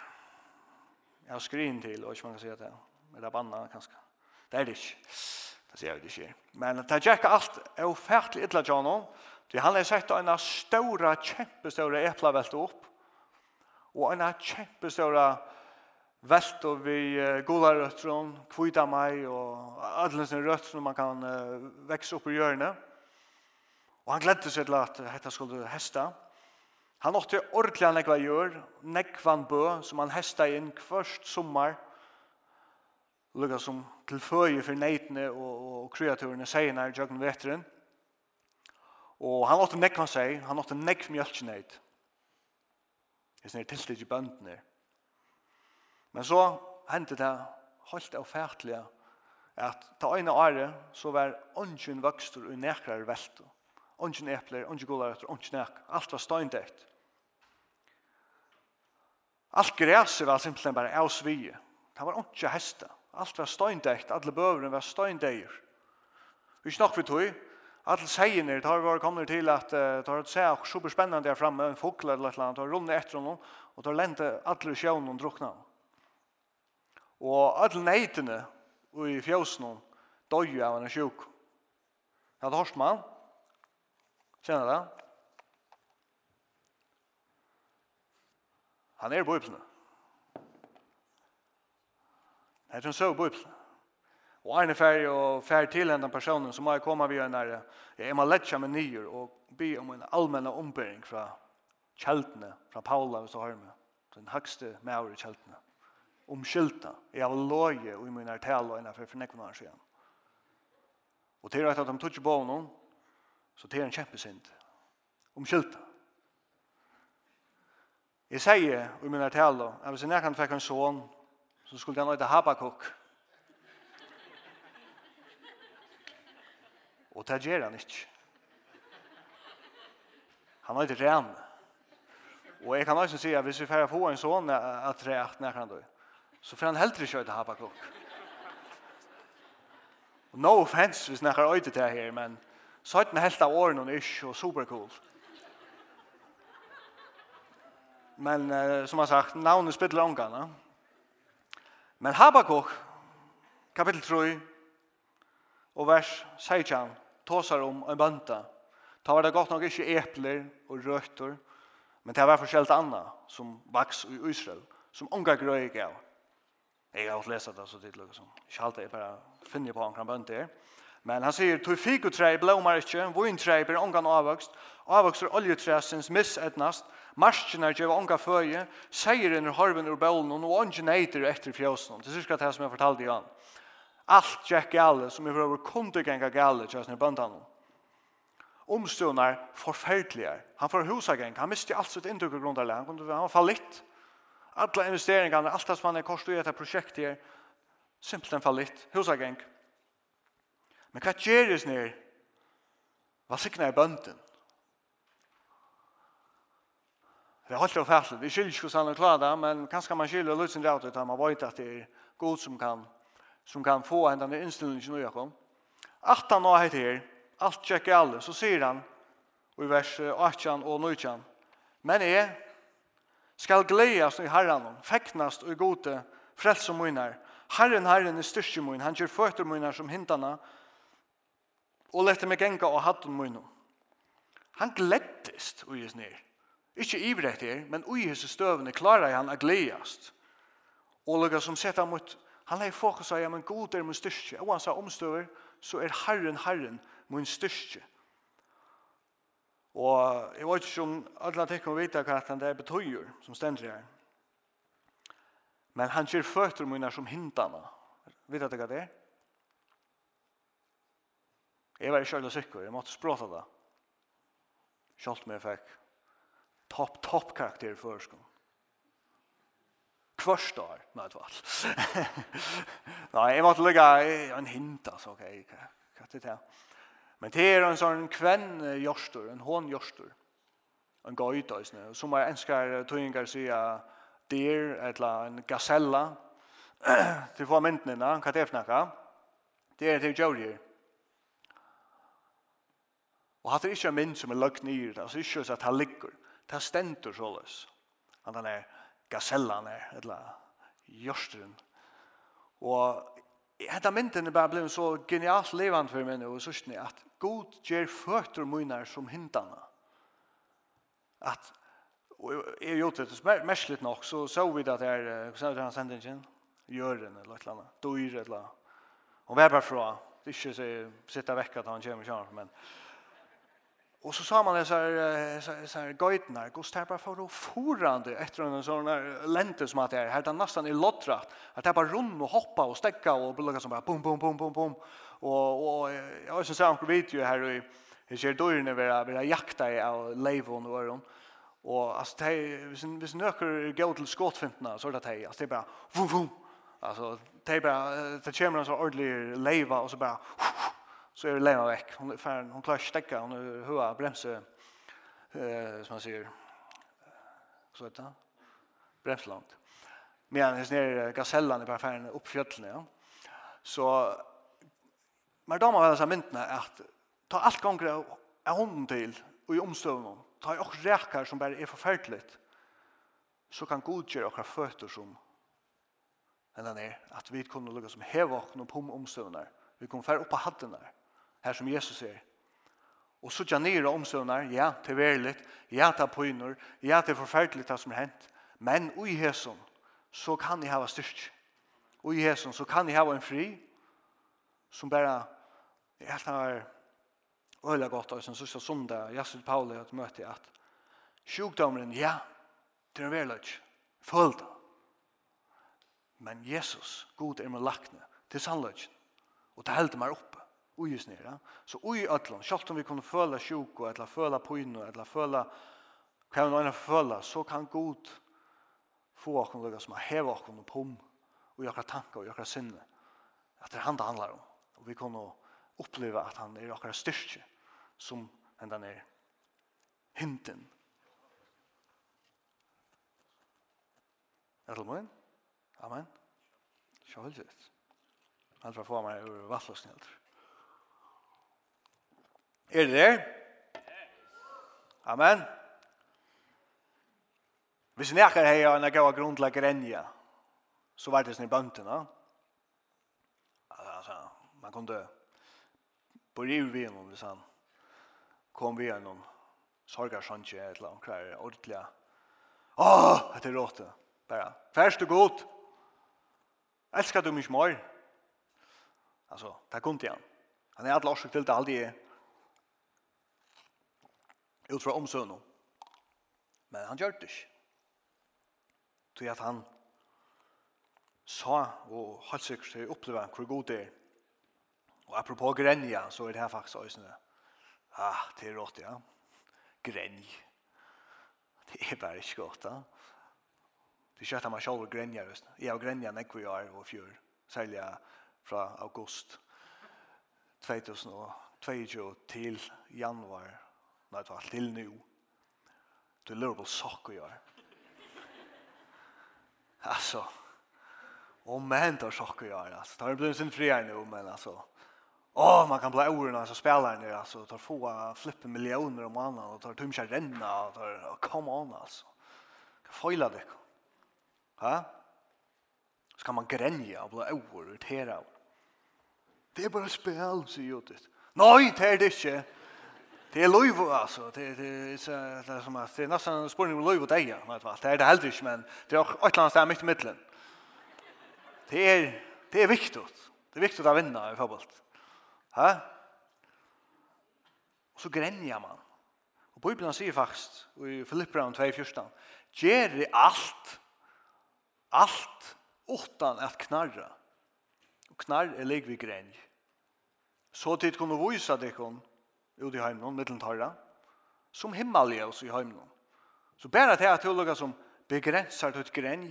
Jeg har skrin til, og ikke man kan si at det er det banna, kanskje. Det er det ikke. Det sier jeg det ikke. Men det gikk alt er ufertelig ytla, John, til han har sett en ståra, kjempeståra epla velt opp, og en kjempeståra velt opp vi uh, gula røttron, kvita meg, og alle sine røttron man kan uh, vekse opp i hjørnet. Og han gledde seg til at dette skulle hesta, Han åtte ordentlig han nekva gjør, nekvan bø, som han hesta inn kvørst sommar, lukka som til føje for neitene og, og kreaturene seinar i jøkken veteren. Og han åtte nekvan seg, han åtte nekv mjölkjeneit. Det er tilstig i bøndene. Men så hendte det holdt og fætlig at ta øyne året så var ånden vokster og nekrar velto. Ånden epler, ånden gularøtter, ånden nek. Alt var støyndekt. Allt gräset var simpelthen bara avsvige. Det var inte hästa. Allt var steindäkt, alla bövren var steindäger. Vi snakk vi tog, alla säger när det har varit kommit till att det har sett och superspännande där framme, en fågel eller ett land, har runnit efter honom och det har länt alla sjön och druckna. Och alla nejtene i fjåsen dör ju av en sjuk. Jag det hörs man. Känner det? Han er i Bibelen. Det er så i Bibelen. Og Arne er og ferdig til en personen som må jeg komme via en nære. Jeg må lette med nyer og be om en allmenne ombering fra kjeltene, fra Paula og så har med. Den høgste med i kjeltene. Omskylta. Jeg har løye og i min artel og innenfor for nekvene år siden. Og til at de tog ikke på noen, så til en kjempesynd. Omskylta. Jeg sier i min tale at hvis jeg nærkant fikk en sån, så skulle den øyde Habakuk. Og det gjør han ikke. Han øyde ren. Og jeg kan også si at hvis vi får få en sånn at rett nærkant øyde, så får han heller ikke øyde Habakuk. No offense hvis nærkant øyde det her, men så er den helt av årene og ikke, og super cool. Men som har sagt, navnet spiller ångarna. Men Habakuk, kapitel 3, og vers 16, tåsar om en bønta. Ta var det godt nok ikke epler og røtter, men det var forskjellt anna som vaks i Israel, som ångar grøy gav. Jeg har også lest det så tidlig, liksom. ikke alltid jeg bare finner på ångar bønta her. Men han sier, «Tog fikotrei blåmar ikkje, vointrei blir ångan avvokst, avvokst er oljetræsins missetnast, Marskina gjør onga føje, seier under harven ur bølen, og unge neiter etter fjøsen. Det er cirka det som jeg fortalte igjen. Alt gikk gale, som jeg prøver kunde genga gale, kjøsner bøndene. Omstående er forferdelige. Han får husa geng, han mister alt sitt inntrykk og grunnarleg, han, var fallitt. Alla investeringarna, allt det som han är kostar i detta projekt här, simpelt en fallit, husagäng. Men vad gör det ner? Vad signar i bönden? Det er alltid færsel. Vi skiljer ikke hvordan klarer det, men kanskje man skiljer litt sin rett ut man vet at det er god som kan, som kan få en denne innstillingen i Jakob. At han nå heter her, alt tjekker alle, så sier han i vers 18 og 19, men jeg skal gledes i herren, feknast og gode frelse munner. Herren, herren er styrke munner, han gjør føtter munner som hintene, og lette meg genka og hatten munner. Han gleddes, og is ned. Ikke ivrett her, men ui hese støvene klarar han a gledast. Og lukka som sett han mot, han lei fokus av, ja, men god er min styrke. Og han sa omstøver, så er Herren, Herren, min styrke. Og jeg vet ikke om alle tenker å vite hva han det er betøyer, som stender her. Men han kjer føtter mine som hintene. Vet du hva det er? Jeg var ikke sikker, jeg måtte språta det. Kjølt meg fikk topp, topp karakter i førskolen. Kvørst år, nei, det var Nei, jeg måtte ligge en hint, altså, ok, hva er det til? Men det er en sånn kvenn jorstor, en hån jørstur, en gøydøysne, som jeg ønsker tøyngar sier dyr, eller en gasella, til få myndene, hva det er det er til jørier. Og hatt er ikke en mynd som er løgn i det, altså ikke at han ligger. Det stender såles. Han er gasellan er, eller jørstren. Og Hetta mynden er bare blevet så genialt levant for meg og sørstene at god gjør føtter munar som hindana. At, og jeg gjorde det mersligt nok, så så vi det at hva sa er det han sendte ikke? Gjøren eller et eller annet, dyr eller annet. Hun var bare fra, det er ikke så sitte vekk at han kommer kjønner, men Och så sa man det så här så här, så här gojtnar, bara för forande efter en sån där lente som att det är här där nästan i lottra att det bara runda och hoppa och stäcka och blugga som bara bum, bum, bum, bum, bum. och och jag har ju sett vet video här i Jag ser då ju när vi jakta i av Leivon och Öron. Och alltså det hvis hvis nöker går till skottfintna så det här alltså det bara vum vum. Alltså det bara det kommer en så ordentlig leiva och så bara så är det lämna veck. Hon är hon klarar stäcka, hon är bremse eh som man säger. Så vet jag. Bremsland. Men hennes nere gasellan är bara färden upp fjällen, ja. Så men då man väl så myntna att ta allt gånger är hon till och i omstövnen. Ta och räkar som bara är förfärligt. Så kan Gud göra och fötter som enn han er, at vi kunne lukka som heva okken og Vi omstøvnar. Vi kunne fære hatten där her som Jesus er. Og så tja nere omstøvnar, ja, til verligt, ja, til pøyner, ja, til forferdelig det som er hent, men ui hæsson, så kan jeg hava styrk. Ui hæsson, så kan jeg hava en fri, som bare, jeg helt har øyla godt, og som sørste sondag, jeg sier Pauli, at møte at sjukdomren, ja, til en verligt, følda. Men Jesus, god er med lakne, til sannløgjen, og til helder meg opp ui snira. Så ui ötlun, sjálft om vi kunne føla sjuk, eller føla pynu, eller føla hva vi nøyna føla, så kan god få okkon lukka som heva okkon og pum, og jakra tanka og jakra sinne, at det er han det handlar om. Og vi kunne oppleva at han er okkara styrke, som hendan er hinten. Er det Amen. Sjálfsett. Allt var få meg ur vattlåsnildr. Er det der? Amen. Hvis ni akkar her og en gav grunn til å grenja, så var det sånn i bønten, no? Altså, man kunne på riv vi honom, hvis han kom vi gjennom sorgarsøntje et eller annet klær, ordentlig. Åh, det er råte. Bare, færst og godt. Elskar du mye mer? Altså, det kunde han. Han er alt årsøk til det aldri er ut fra omsøvnene. Men han gjør det ikke. Til at han sa og helt sikkert til oppleve hvor god det er. Og apropos grenja, så er det her faktisk øyne. Ah, det er rått, ja. Grenj. Det er bare ikke godt, da. Det er kjøtt at man selv grenja, øyne. Jeg har grenja nekve i år og fjør. Særlig fra august 2022 til januar Nei, ta til nu. Du lurer på sokk å gjøre. Alltså. Om man händer sokk å gjøre. Alltså. Det har blivit sin friare nu, men alltså. Åh, oh, man kan bli åren alltså spelar ner alltså tar få flippa miljoner om annan och tar tumskär renna och tar oh, come on alltså. Kan foila det. Ha? Så kan man gränja og bli ordet her av. Det er bare spel, sier Judith. Nej, det er det inte. Det är lov, alltså det det är så som att det er nesten en spårning löv det är men det är det helt ikke, men det är eller annet sted midt i midtelen. Det er, det är viktigt. Det är viktigt att vinna i fotboll. Ha? Och så gränjar man. Och Bibeln säger faktiskt i Filipperen 2:14 Gjer allt allt utan att knarra. Och knarr är lik vid gränj. Så tid kunne visa det kom ute i heimen, mittelen tarra, som himmeljøs i heimen. Så bare til at du lukker som begrenser ditt grenj,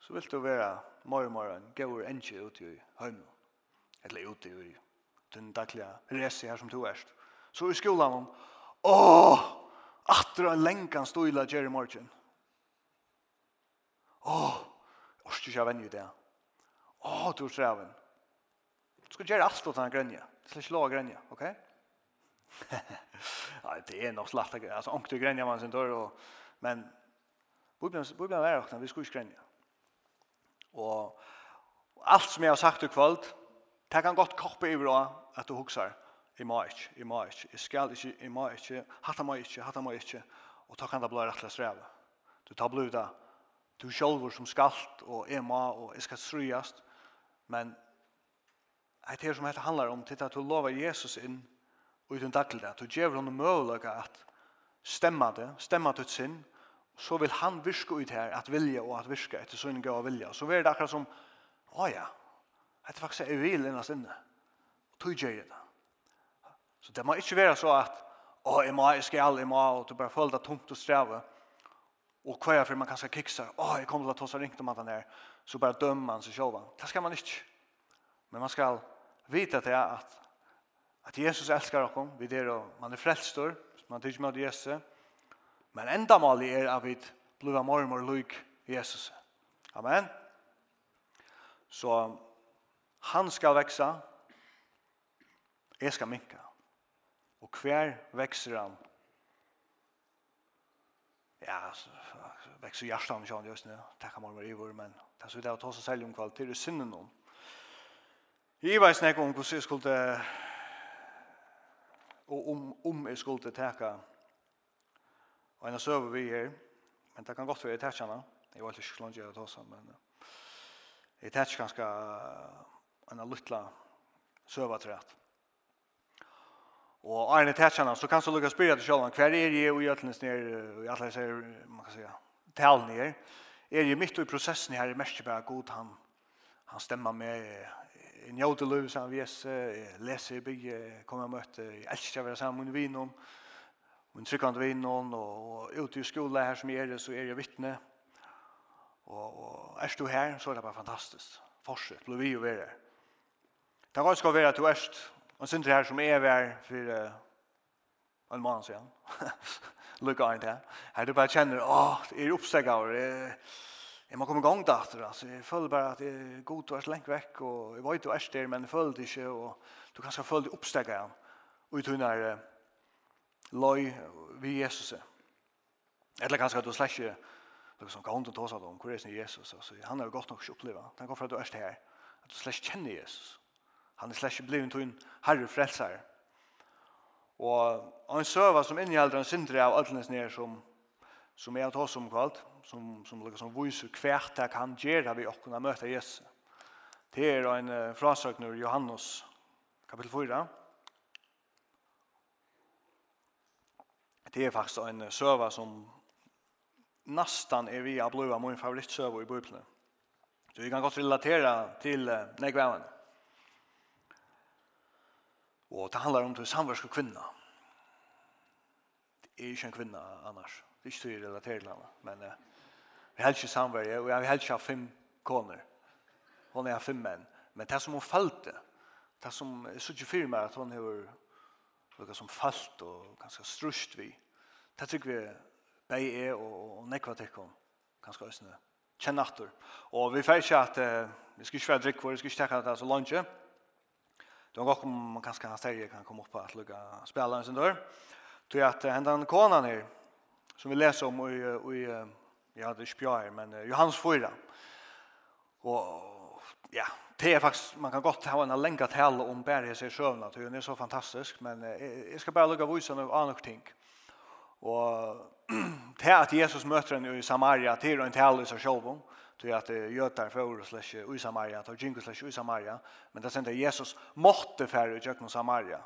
så vil du være mer og mer en gaur enkje ute i heimen. Eller ute i den daglige resi her som du erst. Så i skolan, åh, atra en lenkan stoila Jerry Morgan. Åh, orsk ikke jeg venner i det. Åh, du er treven. Du skal gjøre alt åt denne grenja. Du skal ikke lage grenja, ok? ja, det är nog slatt om du gränja man sen då och men Bibeln Bibeln är också vi skulle Og, Och allt som jeg har sagt i kvöld, det kan gott i bra att du huxar i mars i mars i skall i i må ikke, mars må ikke, och ta kan det bli rättla sträva. Du tar bluda du själv som skalt och ma och jag ska ströjast men Det är som det handlar om, til at du lovar Jesus in og i den det. Du gjør henne mulighet at stemma det, stemma til sin, så vil han virke ut her at vilja og at virke etter sin og vilja. Så er det akkurat som, å ja, dette faktisk er vil innast sinne. Og tog gjør det. Så det må ikke være så at, å, jeg må, jeg skal, jeg må, og du bare føler det tungt og streve. Og hva er for man kan skal kikse, å, jeg kommer til å ta seg ringt om at han er, så bare dømmer han seg selv. Det skal man ikke. Men man skal vite at det er at At Jesus elskar okkom, vi er og man er frelstor, man tykker med Jesus. Men enda mali er at vi blir mormor lyk Jesus. Amen. Så han skal vekse, jeg skal minke. Og hver vekser han? Ja, vekser hjertan, kjønn, just nu. Takk mormor i vår, men det er så det er å ta seg selv om kvalitet, det synden om. Jeg vet ikke om hvordan jeg skulle og om, om jeg skulle teka og en søver vi her, men det kan godt være i tetsjene, jeg var ikke slange det også, men i täck ganske en luttla søvatrett. Og Arne Tetsjana, så kan så lukka spyrja til sjálvan, hver er jeg og gjøtlens nir, og i alle sier, man kan säga, talen nir, er jeg mitt og i prosessen her i Merskjebæra god, han, han stemmer med, njóta löv som vi är leser i bygge og och jeg elsker å være sammen med vinom och en tryckande vinom og ute i skolan her som är det så er jeg vittne Og, og er du her, så er det bare fantastisk. Fortsett, blir vi jo være är det kan også være at du är och synd her som er är for uh, en man sen lukka inte til. Her du bare kjenner, åh det er uppstägg av det Jeg må komme i gang da, altså. Jeg føler bare at jeg er god til å være lengt vekk, og jeg vet du er der, men jeg føler det ikke, og du kan skal føle det oppstegget igjen. Og jeg tror når uh, løy vi Jesus er. Eller kanskje at du slett ikke noe som kan hånden ta seg om, hvor er det Jesus? Altså, han har jo godt nok ikke opplevd. Tenk for at du er her, at du slett kjenner Jesus. Han er slett ikke blevet til en herre frelser. Og en søver som inneholder en syndere av alt nere som som er av oss omkvallt, som, som, som viser hvert det kan gjøre vi å kunne møte Jesus. Det er en uh, frasøkner Johannes kapittel 4. Det er faktisk en søva som nästan er vi av blua min favorittsøva i Bibelen. Så vi kan godt relatera til uh, negvæven. Og det handlar om til samverske kvinna. Det er ikke en kvinna annars. Det er ikke så relatert til henne, men uh, vi har ikke samverje, og jeg har ikke fem koner. Hun har fem menn. Men det som hun falte, det, som er så ikke fyrir meg at hun har noe som falt og ganske strust vi, det tykker vi bei er og, og nekva tekkom, ganske øsne, kjennatur. Og vi får ikke at, uh, vi skal ikke være drikk for, vi skal ikke tekka det er så lunge, Det var om man kanskje kan han kan komme opp på at lukka spela en sin dør. Tror jeg at hendan konan her, som vi leser om i, i ja, det er ikke bjør, men Johannes 4. Og ja, det er faktisk, man kan godt ha en lenge tale om bare seg søvnene, det är er så fantastisk, men uh, jeg skal bare lukke vise noen andre ting. Og det at Jesus møter henne i Samaria, det er en tale i seg selv om, til at jötar för slash i Samaria, tar jingo slash i Samaria, men det sände Jesus måtte färre i Jöknon Samaria.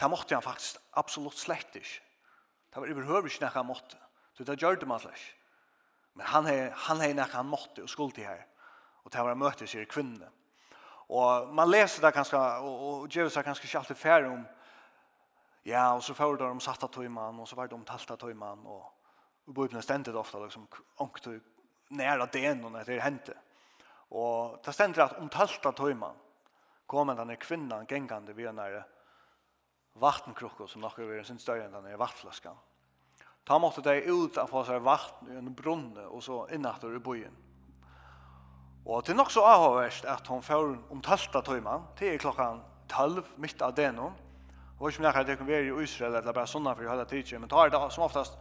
Det måtte han faktiskt absolut slett ikke. Det var överhuvud inte när han måtte. Så det gjorde man slags. Men han är han är när han måtte och skuld till här. Och det var möte sig kvinna. Och man läser där ganska och, och Jesus har ganska alltid färd om ja och så får de satta tojman och så var de talta tojman och och bubben stendet ofta liksom onkt nära det än när det hände. Och det ständigt att om talta tojman kommer den kvinnan gängande vid när vattenkrukko som nok er sin større enn denne vattflaskan. Ta måtte de ut av få seg vatten i en brunne og så innatter i byen. Og det är nok så avhåverst at hun får om tølta tøyman til klokkan tølv midt av denon. Og ikke minnekker at det kan være i Israel eller bare sånne for hele tiden, men tar det som oftast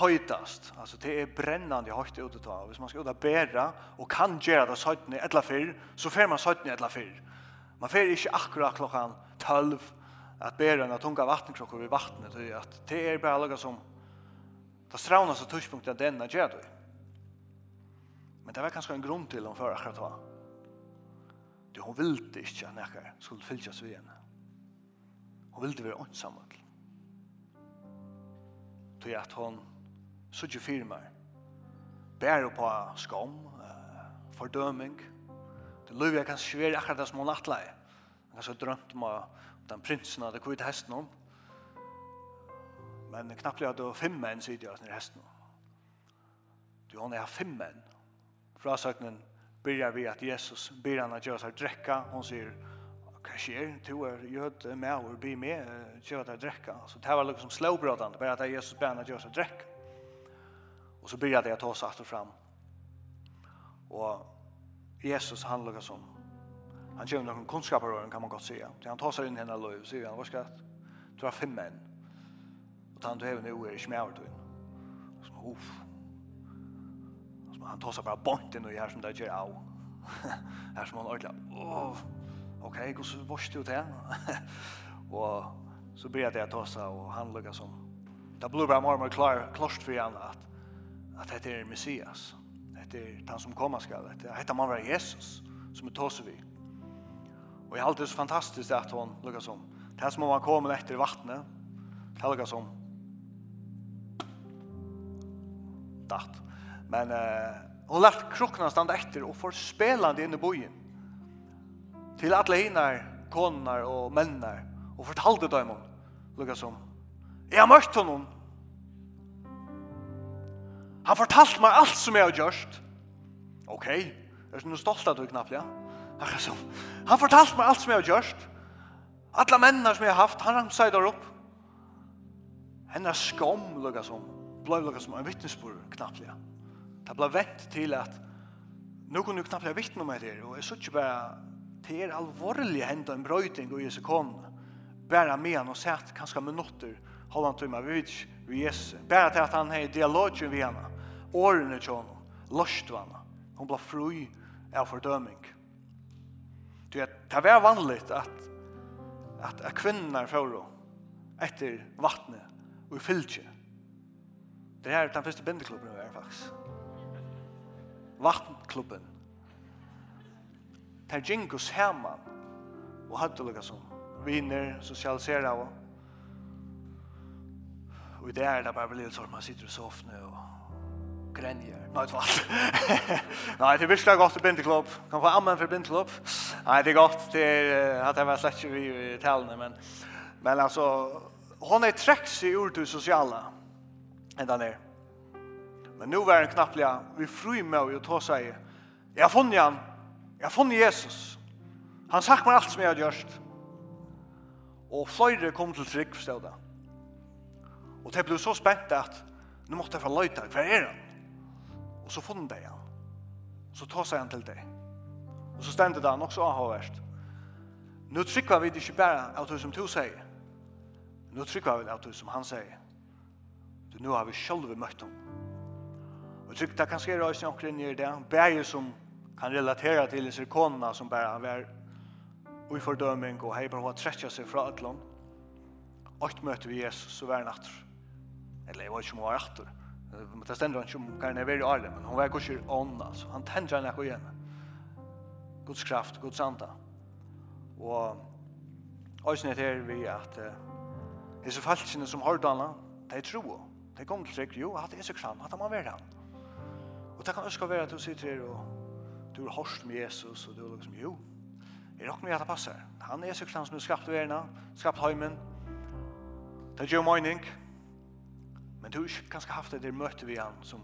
høytast. Altså det er brennande høyt ute ta. Hvis man skal ut og bæra og kan gjøre det 17 i etla fyr, så får man 17 i etla fyr. Man fer ikke akkurat klokkan 12 att bära en tunga vattenkrockor vid vattnet det är att det är bara något som det straunas och tuschpunkt av denna gör det. Men det var kanske en grund till om för att ta. Det hon ville inte att näka skulle fyllas vid henne. Hon ville vara ensam. Till att hon så ju firmar bär på skam, fördömning. Det löv jag kan svära akkurat det som hon attlar. Han har så drömt om att den prinsen av det kvite hesten om. Men knappt jeg hadde fem menn sier jeg nere hesten om. Du, har er fem menn. Frasøknen byrjar vi at Jesus byr han at gjøre seg drekka. Hun sier, hva skjer? Du er jød med og bli med, gjøre seg drekka. Så det var liksom slåbrådande, bare at Jesus byr han at gjøre seg drekka. Og så byrjar jeg å ta seg fram. Og Jesus han lukket som han ger någon kunskaper kan man godt säga. Så han tar seg inn i henne og sier han, vad ska Du har fem menn. Og tar han tar även nu är i smärtun. Och så, uff. han tar seg bare bort inn og gjør som det gjør av. Her som han ordentlig, Åh. Ok, hvordan så vart du til? og så blir det jeg ta seg og han lukker som. Det blir bare mer og mer klar, klart for han at, at dette er Messias. Dette er han som kommer skall. Det heter man var Jesus som är tar sig vid jeg har alltid så fantastiskt att hon lukas som. Det er som om han kommer efter vattnet. Det lukas som. Datt. Men eh, hon lagt krokna stanna efter och får spelande in i bojen. Till alla hinar, konar och männar. Och fortalte dem om. Lukas som. Jeg har mörkt honom. Han fortalte mig allt som jag har gjort. Okej. Okay. Jag är så stolt att du knappt, ja. Akkurat sånn. Han fortalte meg alt som jeg har gjort. Alle mennene som jeg har haft, han ramsar der opp. Henne er skam, lukka som, blei lukka som en vittnesbord, knapplig. Det ble vett til at, nå kunne du knapplig vittne om meg og jeg så ikke bare, det er alvorlig henda en brøyting og Jesu kon, Bare med han og sett kanskje minutter, holde han til meg, vi vet vi Jesu. Bare til at han har dialogen vi henne, årene til henne, løst henne. Hun ble fru av fordøming. Det det var vanligt att att att kvinnor får efter vattnet och fyllde. Det här är den första bindeklubben i Fax. Vattenklubben. Där Jingos Herman och hade lika som viner, socialisera och och det är där bara blir så man sitter och soffar och grenjer. Nei, det var Nei, det er virkelig godt til bindeklubb. Kan få ammen for bindeklubb. Nei, det er godt til at jeg var slett ikke vi i talene, men, men altså, hon er treks i ur til sosiale, enda ned. Men nu var den knapplega, vi fru med å ta seg, jeg har funnet han, jeg har funnet Jesus. Han sagt meg alt som jeg har gjort. Og flere kom til trygg, forstå det. Og det ble så spent at, nu måtte jeg få løyta, hver er han? Og så funnet det han. Så tog seg han til det. Og så stendte det han også avhåverst. Nå trykker vi det ikke bare av det som du sier. Nå trykker vi det av det som han sier. Så nå har vi selv møtt ham. Og jeg trykker det kan skje i omkring i det. Bæger som kan relatera til disse konene som bare har vært i fordøming og hei bare trekja seg fra et land. Og møter vi Jesus, så vær han. Eller jeg vet ikke om han var atter. Det stender han ikke om hva han er veldig arlen, men hun var ikke ånd, altså. Han tänder henne ikke igjen. Guds kraft, Guds anda. Og også Øysnet her vi at uh, disse falskene som har dana, de tror. De kom til seg, jo, at det er så kram, at han må være han. Og det kan også være at du sitter her og du har hårst med Jesus, og du er liksom, jo, er nok med at det passer. Han er så kram som er skapt verden, skapt heimen, det gjør mening, Men du har ikke ganske haft det der møte vi han som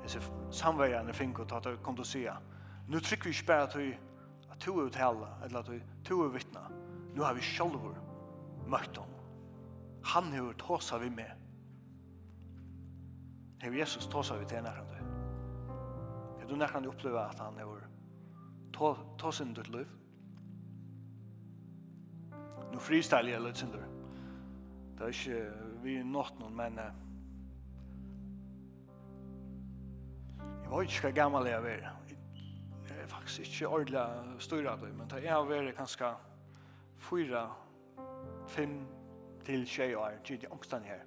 disse samverjene finner og tatt og kom til å si Nå trykker vi ikke bare at vi at du er uttale eller at du er vittne Nå har vi selv møtt ham han har tåsa vi med Her Jesus tåsa vi til nærkant Er du nærkant oppleva at han har tåsa inn ditt liv Nu freestyle jeg litt synder Det er ikke vi er nått noen, men jeg var ikke gammel jeg var. Jeg er faktisk ikke ordentlig større av det, men da jeg vært kanskje fyra, fem til tjej år, gitt i ångstan her.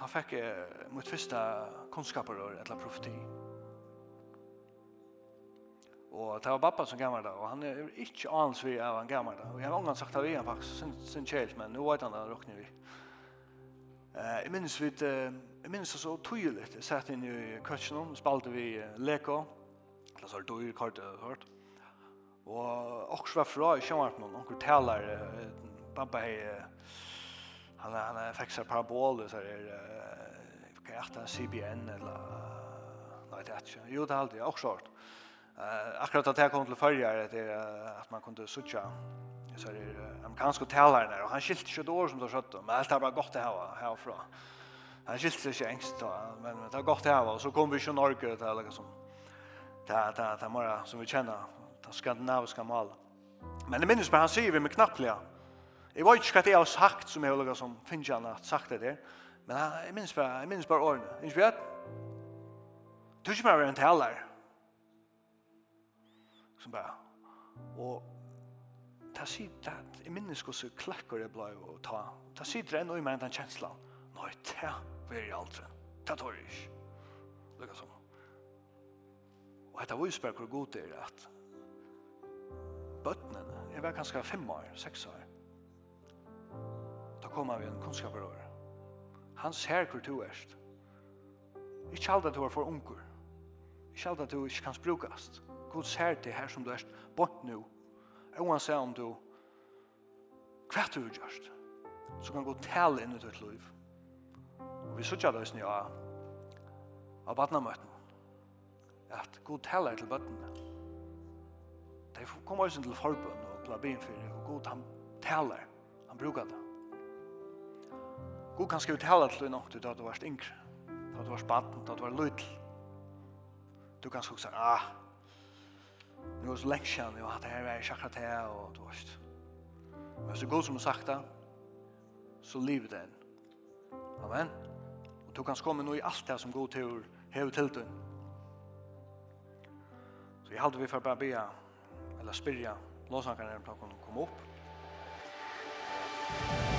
Da fikk jeg mitt første kunnskaper og et eller profeti. Og det var pappa som gammel da, og han er ikke anens vi av han gammel da. Og jeg har ångan sagt av igjen faktisk, sin, sin kjelt, men nå vet han det, råkner vi. Uh, jeg minns vi, uh, jeg minns det så tydelig, jeg satt inn i køtjen, spalte vi uh, leko, eller så er det dyr, kort, hørt. Og også var fra i kjømmeren, noen taler, uh, pappa hei, uh, han, han fikk seg parabol, så er det, uh, hva er det, CBN, eller, nei, det er ikke, jo, det er alltid, også hørt. Uh, akkurat att jag kom till förra det att man kunde sucha så är det amerikanska där och han skilt 20 år som då skött men allt har bara gått det här härifrån. Han skilt sig inte ängst då, men det har gått det här och så kom vi ju Norge till eller liksom ta ta ta mera som vi känner ta skandinaviska mal. Men det minns bara han säger vi med knappliga. jeg vet ikke hva det er sagt som jeg lägger som finjan har sagt det der Men jag minns bara jag minns bara årene Inte vet. Du ska vara en talare som bare, og ta sitt, sitter, jeg minnes hvordan klakker jeg ble å ta, ta sitt det ennå i meg den kjenslen, nei, ta vil jeg aldri, ta tar jeg ikke. Lukka som. Og etter var jo hvor god det er at bøttene, jeg var kanskje fem år, seks år, da kom han ved en kunnskaperår. Han ser hvor du erst. Ikke alt at du er for unger. Ikke alt at du ikke kan brukast. Gud ser til her som du er bort nå. Og han ser om du hva du har gjort, så kan Gud tale inn i ditt liv. Og vi sier det som jeg av badnamøtten, at Gud taler til bøttene. De kommer også til forbund og til å begynne for det. og Gud han taler, han brukar det. Gud kan skrive tala til deg nok til at du varst yngre, Da du varst baden, til at du var lydel. Du kan skrive, ah, nu var så lenge jo, at det her var sakra til, og du vet. Men så god som du sagt det, så liv det en. Amen. Og du kan komme nå i alt det som god tur, hev til du. Så jeg halte vi for bare be, eller spyrja, låsankarne er på å komme opp. Amen.